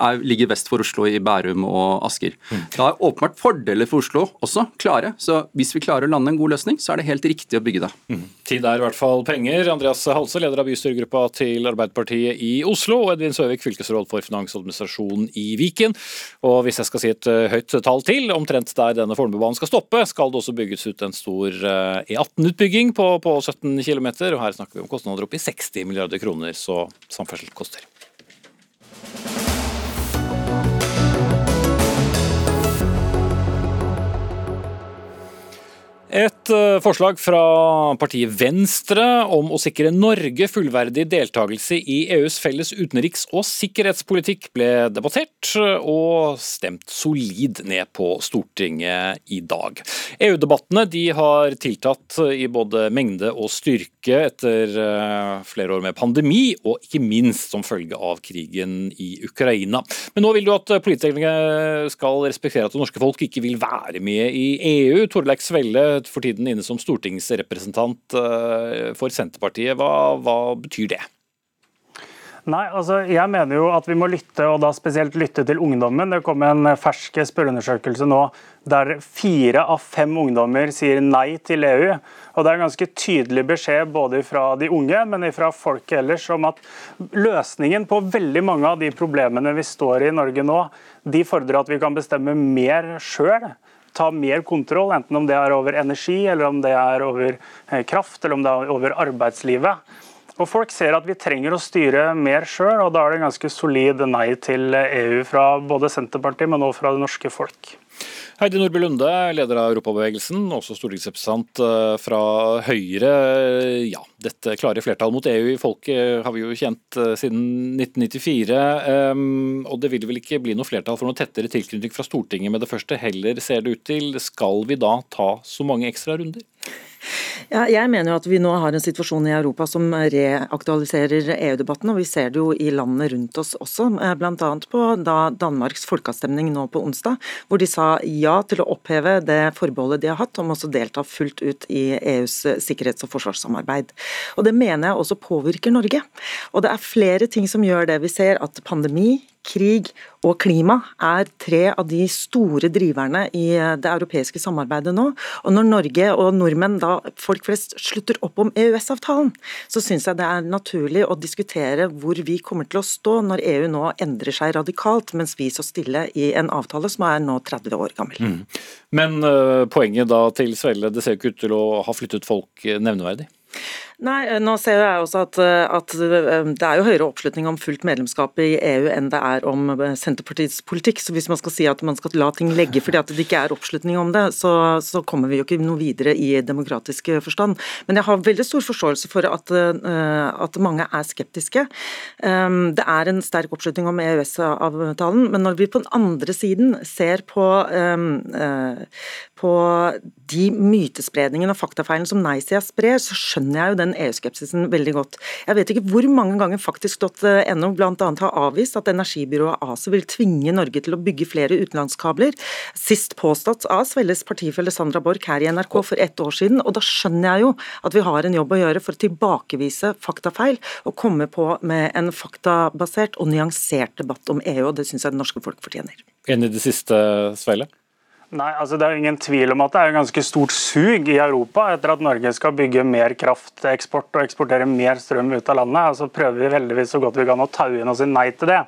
er, ligger vest for Oslo i Bærum og Asker. Da Det er åpenbart fordeler for Oslo også, klare. Så hvis vi klarer å lande en god løsning, så er det helt riktig å bygge det. Mm. Tid er i hvert fall penger. Andreas Halse, leder av bystyregruppa til Arbeiderpartiet i Oslo, og Edvin Søvik, fylkesråd for finansadministrasjon i Viken. Og hvis jeg skal si et eh, høyt tall til, omtrent der denne Fornebubanen skal stoppe, skal det også bygges ut en stor E18-utbygging eh, på, på 17 km. Og her snakker vi om kostnader opp i 60 milliarder kroner, så samferdsel koster. Et eh, forslag fra partiet Venstre om å sikre Norge fullverdig deltakelse i EUs felles utenriks- og sikkerhetspolitikk ble debattert og stemt solid ned på Stortinget i dag. EU-debattene de har tiltatt i både mengde og styrke etter eh, flere år med pandemi, og ikke minst som følge av krigen i Ukraina. Men nå vil du at politikerne skal respektere at det norske folk ikke vil være med i EU. Torleik Svelle for tiden inne som stortingsrepresentant eh, for Senterpartiet. Hva, hva betyr det? Nei, altså jeg mener jo at vi må lytte, og da spesielt lytte til ungdommen. Det kom en fersk spørreundersøkelse nå der fire av fem ungdommer sier nei til EU. Og Det er en ganske tydelig beskjed både fra de unge, men fra folket ellers om at løsningen på veldig mange av de problemene vi står i i Norge nå, de fordrer at vi kan bestemme mer sjøl ta mer kontroll, enten om det er over energi, eller om det er over eh, kraft, eller om det er over arbeidslivet. Og Folk ser at vi trenger å styre mer sjøl, og da er det en ganske solid nei til EU fra både Senterpartiet, men også fra det norske folk. Heidi Nordby Lunde, leder av Europabevegelsen, også stortingsrepresentant eh, fra Høyre. Ja, dette klare flertallet mot EU i folket har vi jo kjent eh, siden 1994. Ehm, og det vil vel ikke bli noe flertall for noe tettere tilknytning fra Stortinget med det første heller, ser det ut til. Skal vi da ta så mange ekstra runder? Ja, jeg mener jo at vi nå har en situasjon i Europa som reaktualiserer EU-debatten, og vi ser det jo i landene rundt oss også. Eh, Bl.a. på da Danmarks folkeavstemning nå på onsdag, hvor de sa ja til å oppheve det forbeholdet de har hatt om også å delta fullt ut i EUs sikkerhets- og forsvarssamarbeid. Og Det mener jeg også påvirker Norge. Og det er flere ting som gjør det. Vi ser at pandemi, krig og klima er tre av de store driverne i det europeiske samarbeidet nå. Og når Norge og nordmenn, da folk flest, slutter opp om EØS-avtalen, så syns jeg det er naturlig å diskutere hvor vi kommer til å stå når EU nå endrer seg radikalt, mens vi så stille i en avtale som er nå 30 år gammel. Mm. Men uh, poenget da til Svelle, det ser jo ikke ut til å ha flyttet folk nevneverdig? Nei, eh, nå ser jeg også at, eh, at, eh, det er jo høyere oppslutning om fullt medlemskap i EU enn det er om Senterpartiets politikk. Så hvis man skal si at man skal la ting legge fordi at det ikke er oppslutning om det, så, så kommer vi jo ikke noe videre i demokratisk forstand. Men jeg har veldig stor forståelse for at, at mange er skeptiske. Det er en sterk oppslutning om EØS-avtalen, men når vi på den andre siden ser på, på de mytespredningene og faktafeilene som nei-sida sprer, så skjønner jeg jo den EU-skepsisen veldig godt. Jeg vet ikke hvor mange ganger faktisk.no bl.a. har avvist at energibyrået ACE vil tvinge Norge til å bygge flere utenlandskabler, sist påstått av Svelles partifelle Sandra Borch her i NRK for ett år siden. og Da skjønner jeg jo at vi har en jobb å gjøre for å tilbakevise faktafeil og komme på med en faktabasert og nyansert debatt om EU, og det syns jeg det norske folk fortjener. Enig i det siste, Sveile? Nei, altså Det er ingen tvil om at det er en ganske stort sug i Europa etter at Norge skal bygge mer krafteksport og eksportere mer strøm ut av landet. Altså Så prøver vi veldigvis så godt vi kan å taue inn og si nei til det.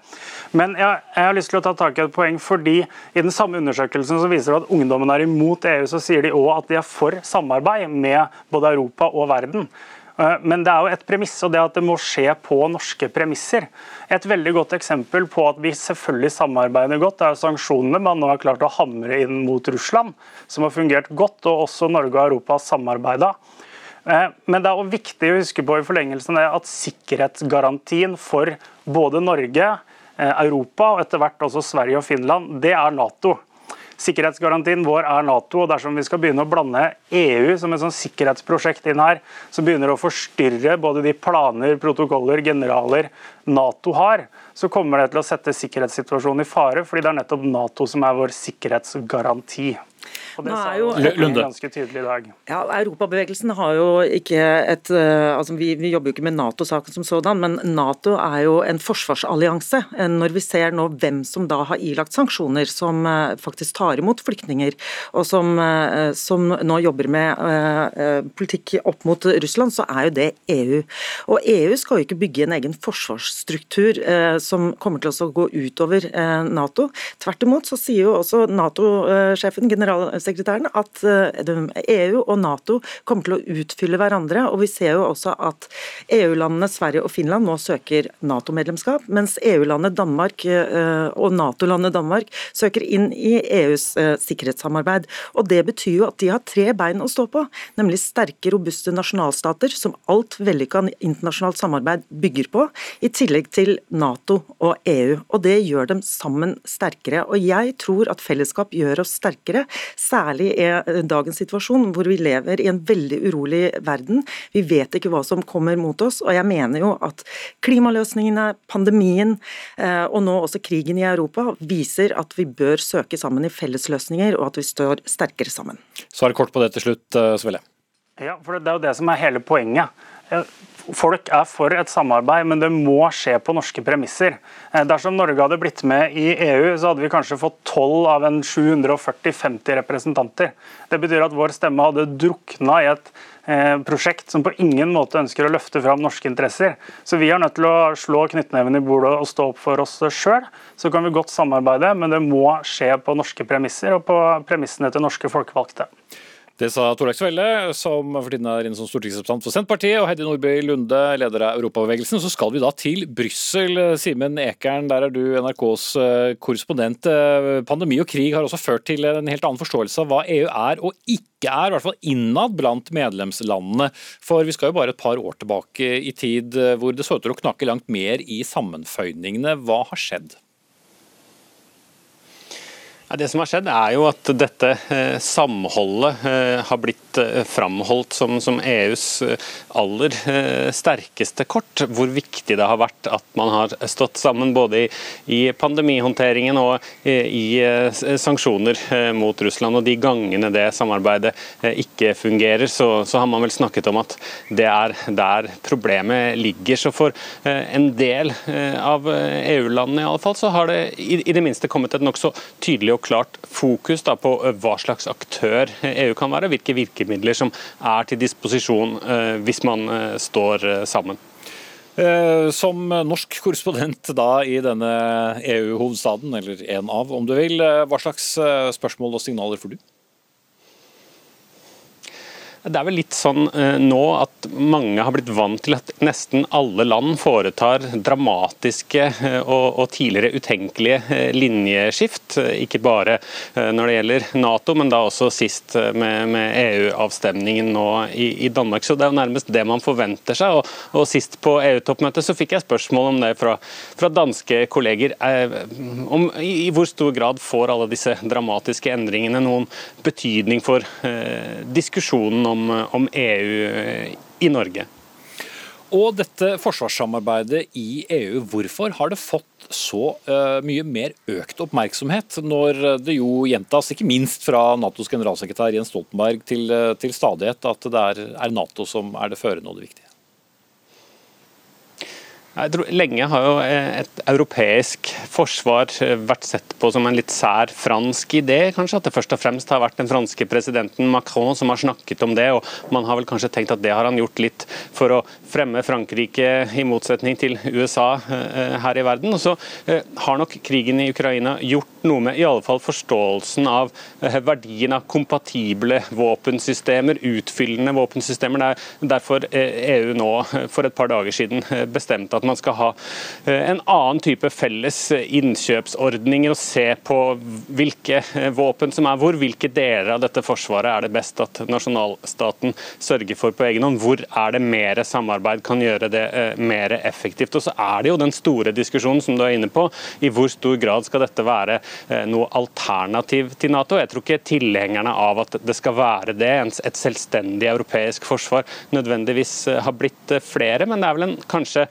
Men jeg, jeg, har lyst til å ta tak i et poeng, fordi i den samme undersøkelsen som viser at ungdommen er imot EU, så sier de òg at de er for samarbeid med både Europa og verden. Eh, men det er jo et premiss, og det at det må skje på norske premisser. Et veldig godt eksempel på at vi selvfølgelig samarbeider godt, er sanksjonene man nå har klart å hamre inn mot Russland, som har fungert godt, og også Norge og Europa har samarbeida. Eh, men det er også viktig å huske på i forlengelsen at sikkerhetsgarantien for både Norge, eh, Europa og etter hvert også Sverige og Finland, det er Nato. Sikkerhetsgarantien vår er Nato, og dersom vi skal begynne å blande EU som et sånn sikkerhetsprosjekt inn her, så begynner det å forstyrre både de planer, protokoller, generaler Nato har, så kommer det til å sette sikkerhetssituasjonen i fare, fordi det er nettopp Nato som er vår sikkerhetsgaranti. Og det sa jo Lunde. ganske tydelig i dag. Ja, Europabevegelsen har jo ikke et eh, altså vi, vi jobber jo ikke med Nato-saken som sådan, men Nato er jo en forsvarsallianse. Eh, når vi ser nå hvem som da har ilagt sanksjoner, som eh, faktisk tar imot flyktninger, og som, som nå jobber med politikk opp mot Russland, så er jo det EU. Og EU skal jo ikke bygge en egen forsvarsstruktur som kommer til å gå utover Nato. Tvert imot så sier jo også Nato-sjefen, general generalsekretæren at EU eh, e og Nato kommer til å utfylle hverandre. og Vi ser jo også at EU-landene Sverige og Finland nå søker Nato-medlemskap, mens EU-landet Danmark eh, og Nato-landet Danmark søker inn i EUs eh, sikkerhetssamarbeid. Og Det betyr jo at de har tre bein å stå på, nemlig sterke, robuste nasjonalstater som alt vellykka internasjonalt samarbeid bygger på, i tillegg til Nato og EU. Og Det gjør dem sammen sterkere. Og Jeg tror at fellesskap gjør oss sterkere, Særlig i er dagens situasjon, hvor vi lever i en veldig urolig verden. Vi vet ikke hva som kommer mot oss. Og jeg mener jo at klimaløsningene, pandemien eh, og nå også krigen i Europa viser at vi bør søke sammen i fellesløsninger, og at vi står sterkere sammen. Svar kort på det til slutt, eh, Svelle. Ja, for Det er jo det som er hele poenget. Folk er for et samarbeid, men det må skje på norske premisser. Eh, dersom Norge hadde blitt med i EU, så hadde vi kanskje fått 12 av en 740-50 representanter. Det betyr at vår stemme hadde drukna i et eh, prosjekt som på ingen måte ønsker å løfte fram norske interesser. Så vi er nødt til å slå knyttneven i bordet og stå opp for oss sjøl. Så kan vi godt samarbeide, men det må skje på norske premisser og på premissene til norske folkevalgte. Det sa Torleik Svelle, som for tiden er inne som stortingsrepresentant for Senterpartiet, og Heddy Nordby Lunde, leder av Europabevegelsen. Så skal vi da til Brussel. Simen Ekern, der er du NRKs eh, korrespondent. Eh, pandemi og krig har også ført til en helt annen forståelse av hva EU er og ikke er, i hvert fall innad blant medlemslandene. For vi skal jo bare et par år tilbake i tid eh, hvor det så ut til å knakke langt mer i sammenføyningene. Hva har skjedd? Det som har skjedd er jo at dette eh, samholdet eh, har blitt eh, framholdt som, som EUs aller sterkeste kort. Hvor viktig det har vært at man har stått sammen både i, i pandemihåndteringen og i sanksjoner mot Russland. Og de gangene det samarbeidet ikke fungerer, så, så har man vel snakket om at det er der problemet ligger. Så for en del av EU-landene i alle fall, så har det i, i det minste kommet et nokså tydelig og klart fokus da, på eh, hva slags aktør EU kan være, hvilke virkemidler som er til disposisjon eh, hvis man eh, står sammen. Som norsk korrespondent da i denne EU-hovedstaden, eller en av om du vil, hva slags spørsmål og signaler får du? Det er vel litt sånn eh, nå at mange har blitt vant til at nesten alle land foretar dramatiske eh, og, tidligere utenkelige eh, linjeskift. Ikke bare når det gjelder Nato, men da også sist med, EU-avstemningen nå i, Danmark. Så det er jo nærmest det man forventer seg. Og, sist på EU-toppmøtet så fikk jeg spørsmål om det fra, danske kolleger. Om i, hvor stor grad får alle disse dramatiske endringene noen betydning for diskusjonen om om, om EU i Norge. Og dette forsvarssamarbeidet i EU, hvorfor har det fått så uh, mye mer økt oppmerksomhet, når det jo gjentas, ikke minst fra Natos generalsekretær Jens Stoltenberg til, uh, til stadighet, at det er, er Nato som er det førende og det viktige? Jeg tror Lenge har jo eh, et europeisk forsvar eh, vært sett på som en litt sær fransk idé. kanskje, At det først og fremst har vært den franske presidenten Macron som har snakket om det. og Man har vel kanskje tenkt at det har han gjort litt for å fremme Frankrike i motsetning til USA eh, her i verden. Og så har nok krigen i Ukraina gjort noe med i alle fall forståelsen av verdien av kompatible våpensystemer, utfyllende våpensystemer. Det er derfor EU nå for et par dager siden bestemte at man skal ha eh, en annen type felles eh, innkjøpsordninger og se på hvilke eh, våpen som er hvor, hvilke deler av dette forsvaret er det best at nasjonalstaten sørger for på egen hånd. Hvor er det mer samarbeid kan gjøre det mer effektivt. Og så er det jo den store diskusjonen som du er inne på, i hvor stor grad skal dette være noe alternativ til Nato. Jeg tror ikke tilhengerne av at det skal være det, et selvstendig europeisk forsvar, nødvendigvis har blitt flere, men det er vel en kanskje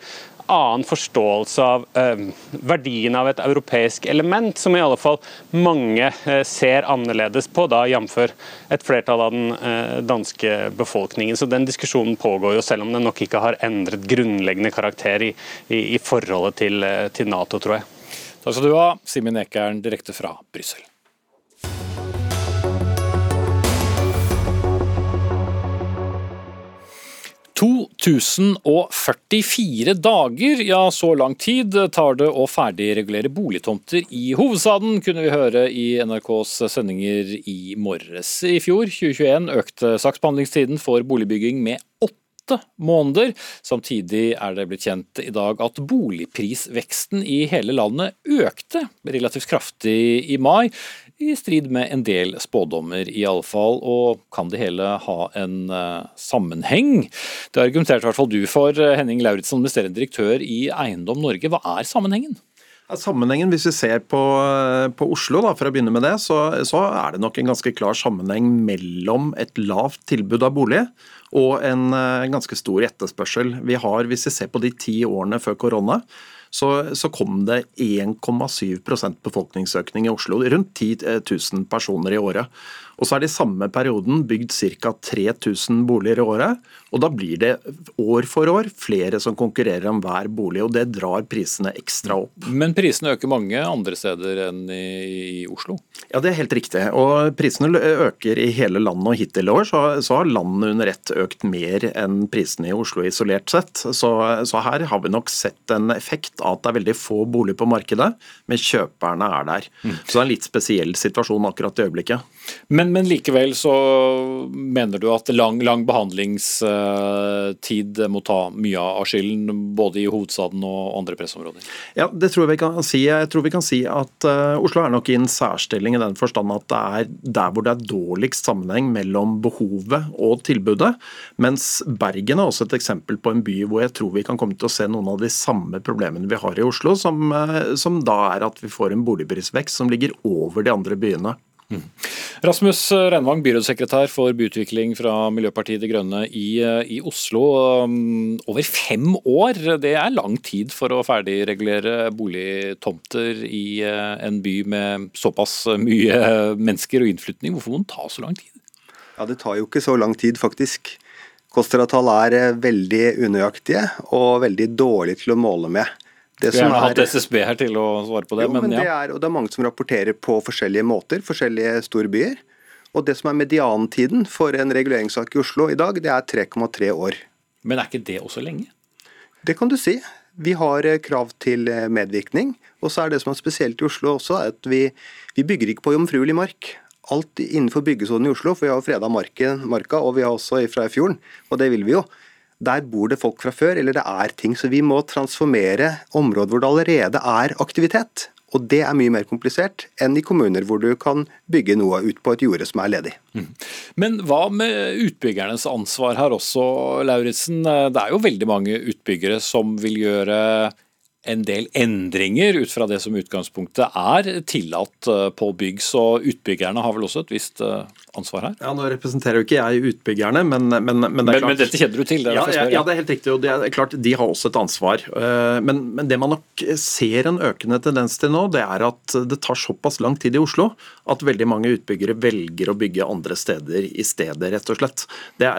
annen forståelse av eh, verdien av et europeisk element, som i alle fall mange eh, ser annerledes på, da jf. et flertall av den eh, danske befolkningen. Så Den diskusjonen pågår jo, selv om den nok ikke har endret grunnleggende karakter i, i, i forholdet til, eh, til Nato, tror jeg. Takk skal du ha, Simen Ekern direkte fra Brussel. 2044 dager, ja så lang tid tar det å ferdigregulere boligtomter i hovedstaden, kunne vi høre i NRKs sendinger i morges. I fjor, 2021, økte saksbehandlingstiden for boligbygging med åtte måneder. Samtidig er det blitt kjent i dag at boligprisveksten i hele landet økte relativt kraftig i mai i strid med en del spådommer, i alle fall. Og kan det hele ha en uh, sammenheng? Det argumenterte i hvert fall du for, eh, Henning Lauritzen, administrerende direktør i Eiendom Norge. Hva er sammenhengen? Sammenhengen, Hvis vi ser på, eh, på Oslo, da, for å begynne med det, så, så, er det nok en ganske klar sammenheng mellom et lavt tilbud av bolig og en, en ganske stor etterspørsel. Vi har, Hvis vi ser på de ti årene før korona, så, så kom det 1,7 befolkningsøkning i Oslo. Rundt 10 000 personer i året. Og så er det i samme perioden bygd ca. 3000 boliger i året. Og da blir det år for år flere som konkurrerer om hver bolig, og det drar prisene ekstra opp. Men prisene øker mange andre steder enn i, Oslo? Ja, det er helt riktig. Og prisene øker i hele landet, og hittil i år så, så har landet under ett økt mer enn prisene i Oslo isolert sett. Så, så, her har vi nok sett en effekt av at det er veldig få boliger på markedet, men kjøperne er der. Mm. Så det er en litt spesiell situasjon akkurat i øyeblikket. Men Men, likevel så mener du at lang, lang behandlingstid må ta mye av skylden, både i hovedstaden og andre pressområder? Ja, det tror jeg vi kan si. Jeg tror vi kan si at uh, Oslo er nok i en særstilling i den forstand at det er der hvor det er dårligst sammenheng mellom behovet og tilbudet. Mens Bergen er også et eksempel på en by hvor jeg tror vi kan komme til å se noen av de samme problemene vi har i Oslo, som, uh, som da er at vi får en boligprisvekst som ligger over de andre byene. Mm. Rasmus Renvang, byrådssekretær for byutvikling fra Miljøpartiet De Grønne i, i, Oslo. Um, over fem år, det er lang tid for å ferdigregulere boligtomter i uh, en by med såpass mye mennesker og innflytning. Hvorfor må det ta så lang tid? Ja, Det tar jo ikke så lang tid, faktisk. KOSTRA-tall er uh, veldig unøyaktige og veldig dårlige til å måle med. Det Skulle gjerne er, hatt SSB her til å svare på det. Jo, men, men ja. det, er, og det er mange som rapporterer på forskjellige måter, forskjellige storbyer. Og det som er mediantiden for en reguleringssak i Oslo i dag, det er 3,3 år. Men er ikke det også lenge? Det kan du si. Vi har eh, krav til eh, medvirkning. Og så er det som er spesielt i Oslo også, at vi, vi bygger ikke på jomfruelig mark. Alt innenfor byggesonen i Oslo, for vi har freda marka, og vi har også fra i fjorden, og det vil vi jo der bor det folk fra før, eller det er ting. Så vi må transformere områder hvor det allerede er aktivitet. Og det er mye mer komplisert enn i kommuner hvor du kan bygge noe ut på et jorde som er ledig. Mm. Men hva med utbyggernes ansvar her også, Lauritzen? Det er jo veldig mange utbyggere som vil gjøre en del endringer ut fra det som utgangspunktet er tillatt eh, på bygg. Så utbyggerne har vel også et visst eh, ansvar her? Ja, Nå representerer jo ikke jeg utbyggerne, men, men, men, det men, men dette kjenner du til? Det ja, ja, ja, det er helt riktig. og det er klart De har også et ansvar. Men, men, det man nok ser en økende tendens til nå, det er at det tar såpass lang tid i Oslo at veldig mange utbyggere velger å bygge andre steder i stedet, rett og slett. Det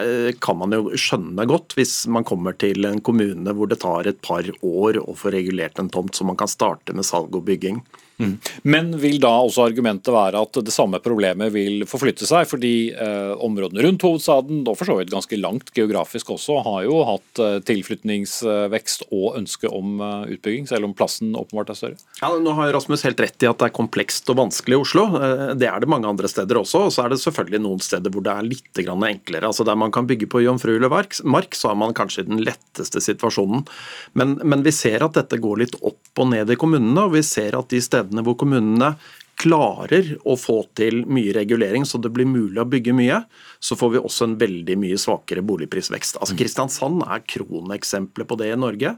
kan man jo skjønne godt hvis man kommer til en kommune hvor det tar et par år å få regulert en tomt, så man kan starte med salg og bygging. Men vil da også argumentet være at det samme problemet vil forflytte seg? Fordi eh, områdene rundt hovedstaden, og for så vidt ganske langt geografisk også, har jo hatt eh, tilflytningsvekst og ønske om eh, utbygging, selv om plassen åpenbart er større? Ja, Nå har Rasmus helt rett i at det er komplekst og vanskelig i Oslo. Eh, det er det mange andre steder også. Og så er det selvfølgelig noen steder hvor det er litt enklere. Altså Der man kan bygge på jomfruelig mark, så har man kanskje den letteste situasjonen. Men, men vi ser at dette går litt opp og ned i kommunene, og vi ser at de stedene stedene hvor kommunene klarer å få til mye regulering, så det blir mulig å bygge mye, så får vi også en veldig mye svakere boligprisvekst. Altså Kristiansand er kroneksempelet på det i Norge.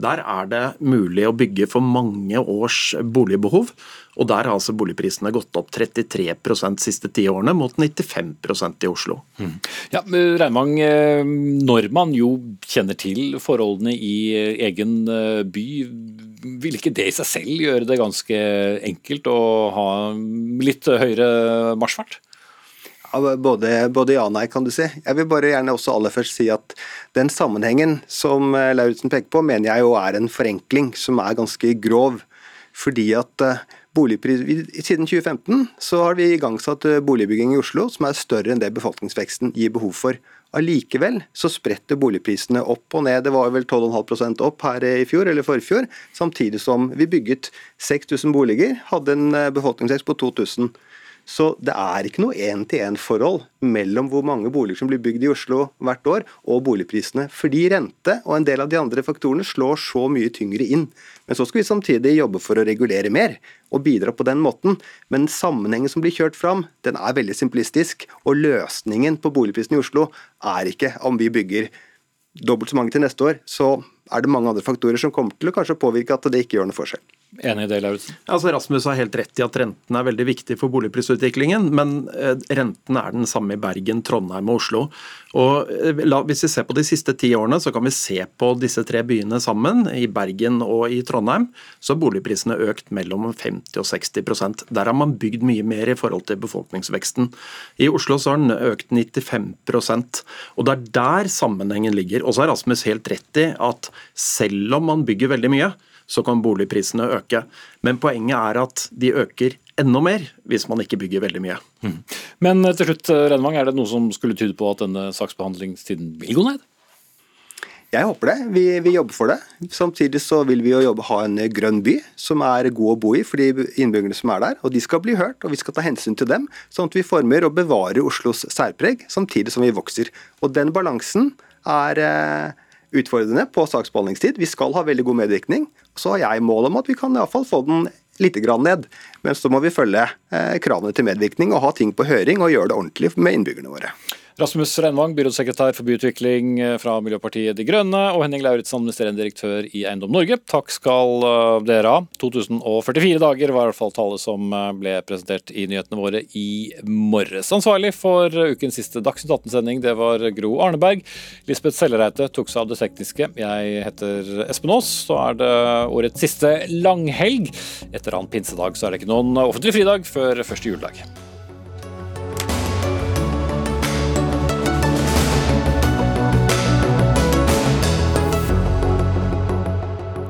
Der er det mulig å bygge for mange års boligbehov. Og der har altså boligprisene gått opp 33 de siste ti årene, mot 95% i Oslo. Mm. Ja, Reimang, eh, når man jo kjenner til forholdene i egen eh, by, vil ikke det i seg selv gjøre det ganske enkelt å ha litt høyere marsjfart? Både, både, ja og nei, kan du si. Jeg vil bare gjerne også aller først si at den sammenhengen som eh, Lauritzen peker på, mener jeg jo er en forenkling som er ganske grov. Fordi at eh, boligpris, Siden 2015 så har vi igangsatt eh, boligbygging i Oslo som er større enn det befolkningsveksten gir behov for. Allikevel så spretter boligprisene opp og ned. Det var vel 12,5% opp her i fjor eller forfjor, samtidig som vi bygget 6000 boliger, hadde en eh, befolkningsvekst på 2000. Så det er ikke noe én-til-én-forhold mellom hvor mange boliger som blir bygd i Oslo hvert år, og boligprisene. Fordi rente og en del av de andre faktorene slår så mye tyngre inn. Men så skal vi samtidig jobbe for å regulere mer, og bidra på den måten. Men sammenhengen som blir kjørt fram, den er veldig simplistisk. Og løsningen på boligprisene i Oslo er ikke om vi bygger dobbelt så mange til neste år, så er det mange andre faktorer som kommer til å kanskje påvirke at det ikke gjør noe forskjell. Enig i det, Lauritzen? Altså, Rasmus har helt rett i at renten er veldig viktig for boligprisutviklingen, men eh, renten er den samme i Bergen, Trondheim og Oslo. Og eh, Hvis vi ser på de siste ti årene, så kan vi se på disse tre byene sammen. I Bergen og i Trondheim så har boligprisene økt mellom 50 og 60% Der har man bygd mye mer i forhold til befolkningsveksten. I Oslo så har den økt 95% og Det er der sammenhengen ligger. Og så har Rasmus helt rett i at selv om man bygger veldig mye, så kan boligprisene øke. Men poenget er at de øker enda mer hvis man ikke bygger veldig mye. Mm. Men til slutt, Renvang, er det noe som skulle tyde på at denne saksbehandlingstiden vil gå ned? Jeg håper det. Vi, vi, jobber for det. Samtidig så vil vi jo jobbe, ha en grønn by som er god å bo i for de innbyggerne som er der. Og de skal bli hørt, og vi skal ta hensyn til dem. Sånn at vi former og bevarer Oslos særpreg, samtidig som vi vokser. Og den balansen er eh, utfordrende på saksbehandlingstid. Vi skal ha veldig god medvirkning. Så har jeg mål om at vi kan iallfall få den litt ned. Men så må vi følge eh, kravene til medvirkning og ha ting på høring og gjøre det ordentlig med innbyggerne våre. Rasmus Renvang, byrådssekretær for byutvikling eh, fra Miljøpartiet De Grønne, og Henning Lauritzen, administrerende direktør i Eiendom Norge. Takk skal eh, dere ha. 2044 dager var i hvert fall tallet som eh, ble presentert i nyhetene våre i morges. Ansvarlig for ukens siste Dagsnytt 18-sending, det var Gro Arneberg. Lisbeth Sellereite tok seg av det tekniske. Jeg heter Espen Aas. Så er det årets siste langhelg. Etter annen pinsedag så er det ikke noen offentlig fridag før første juledag.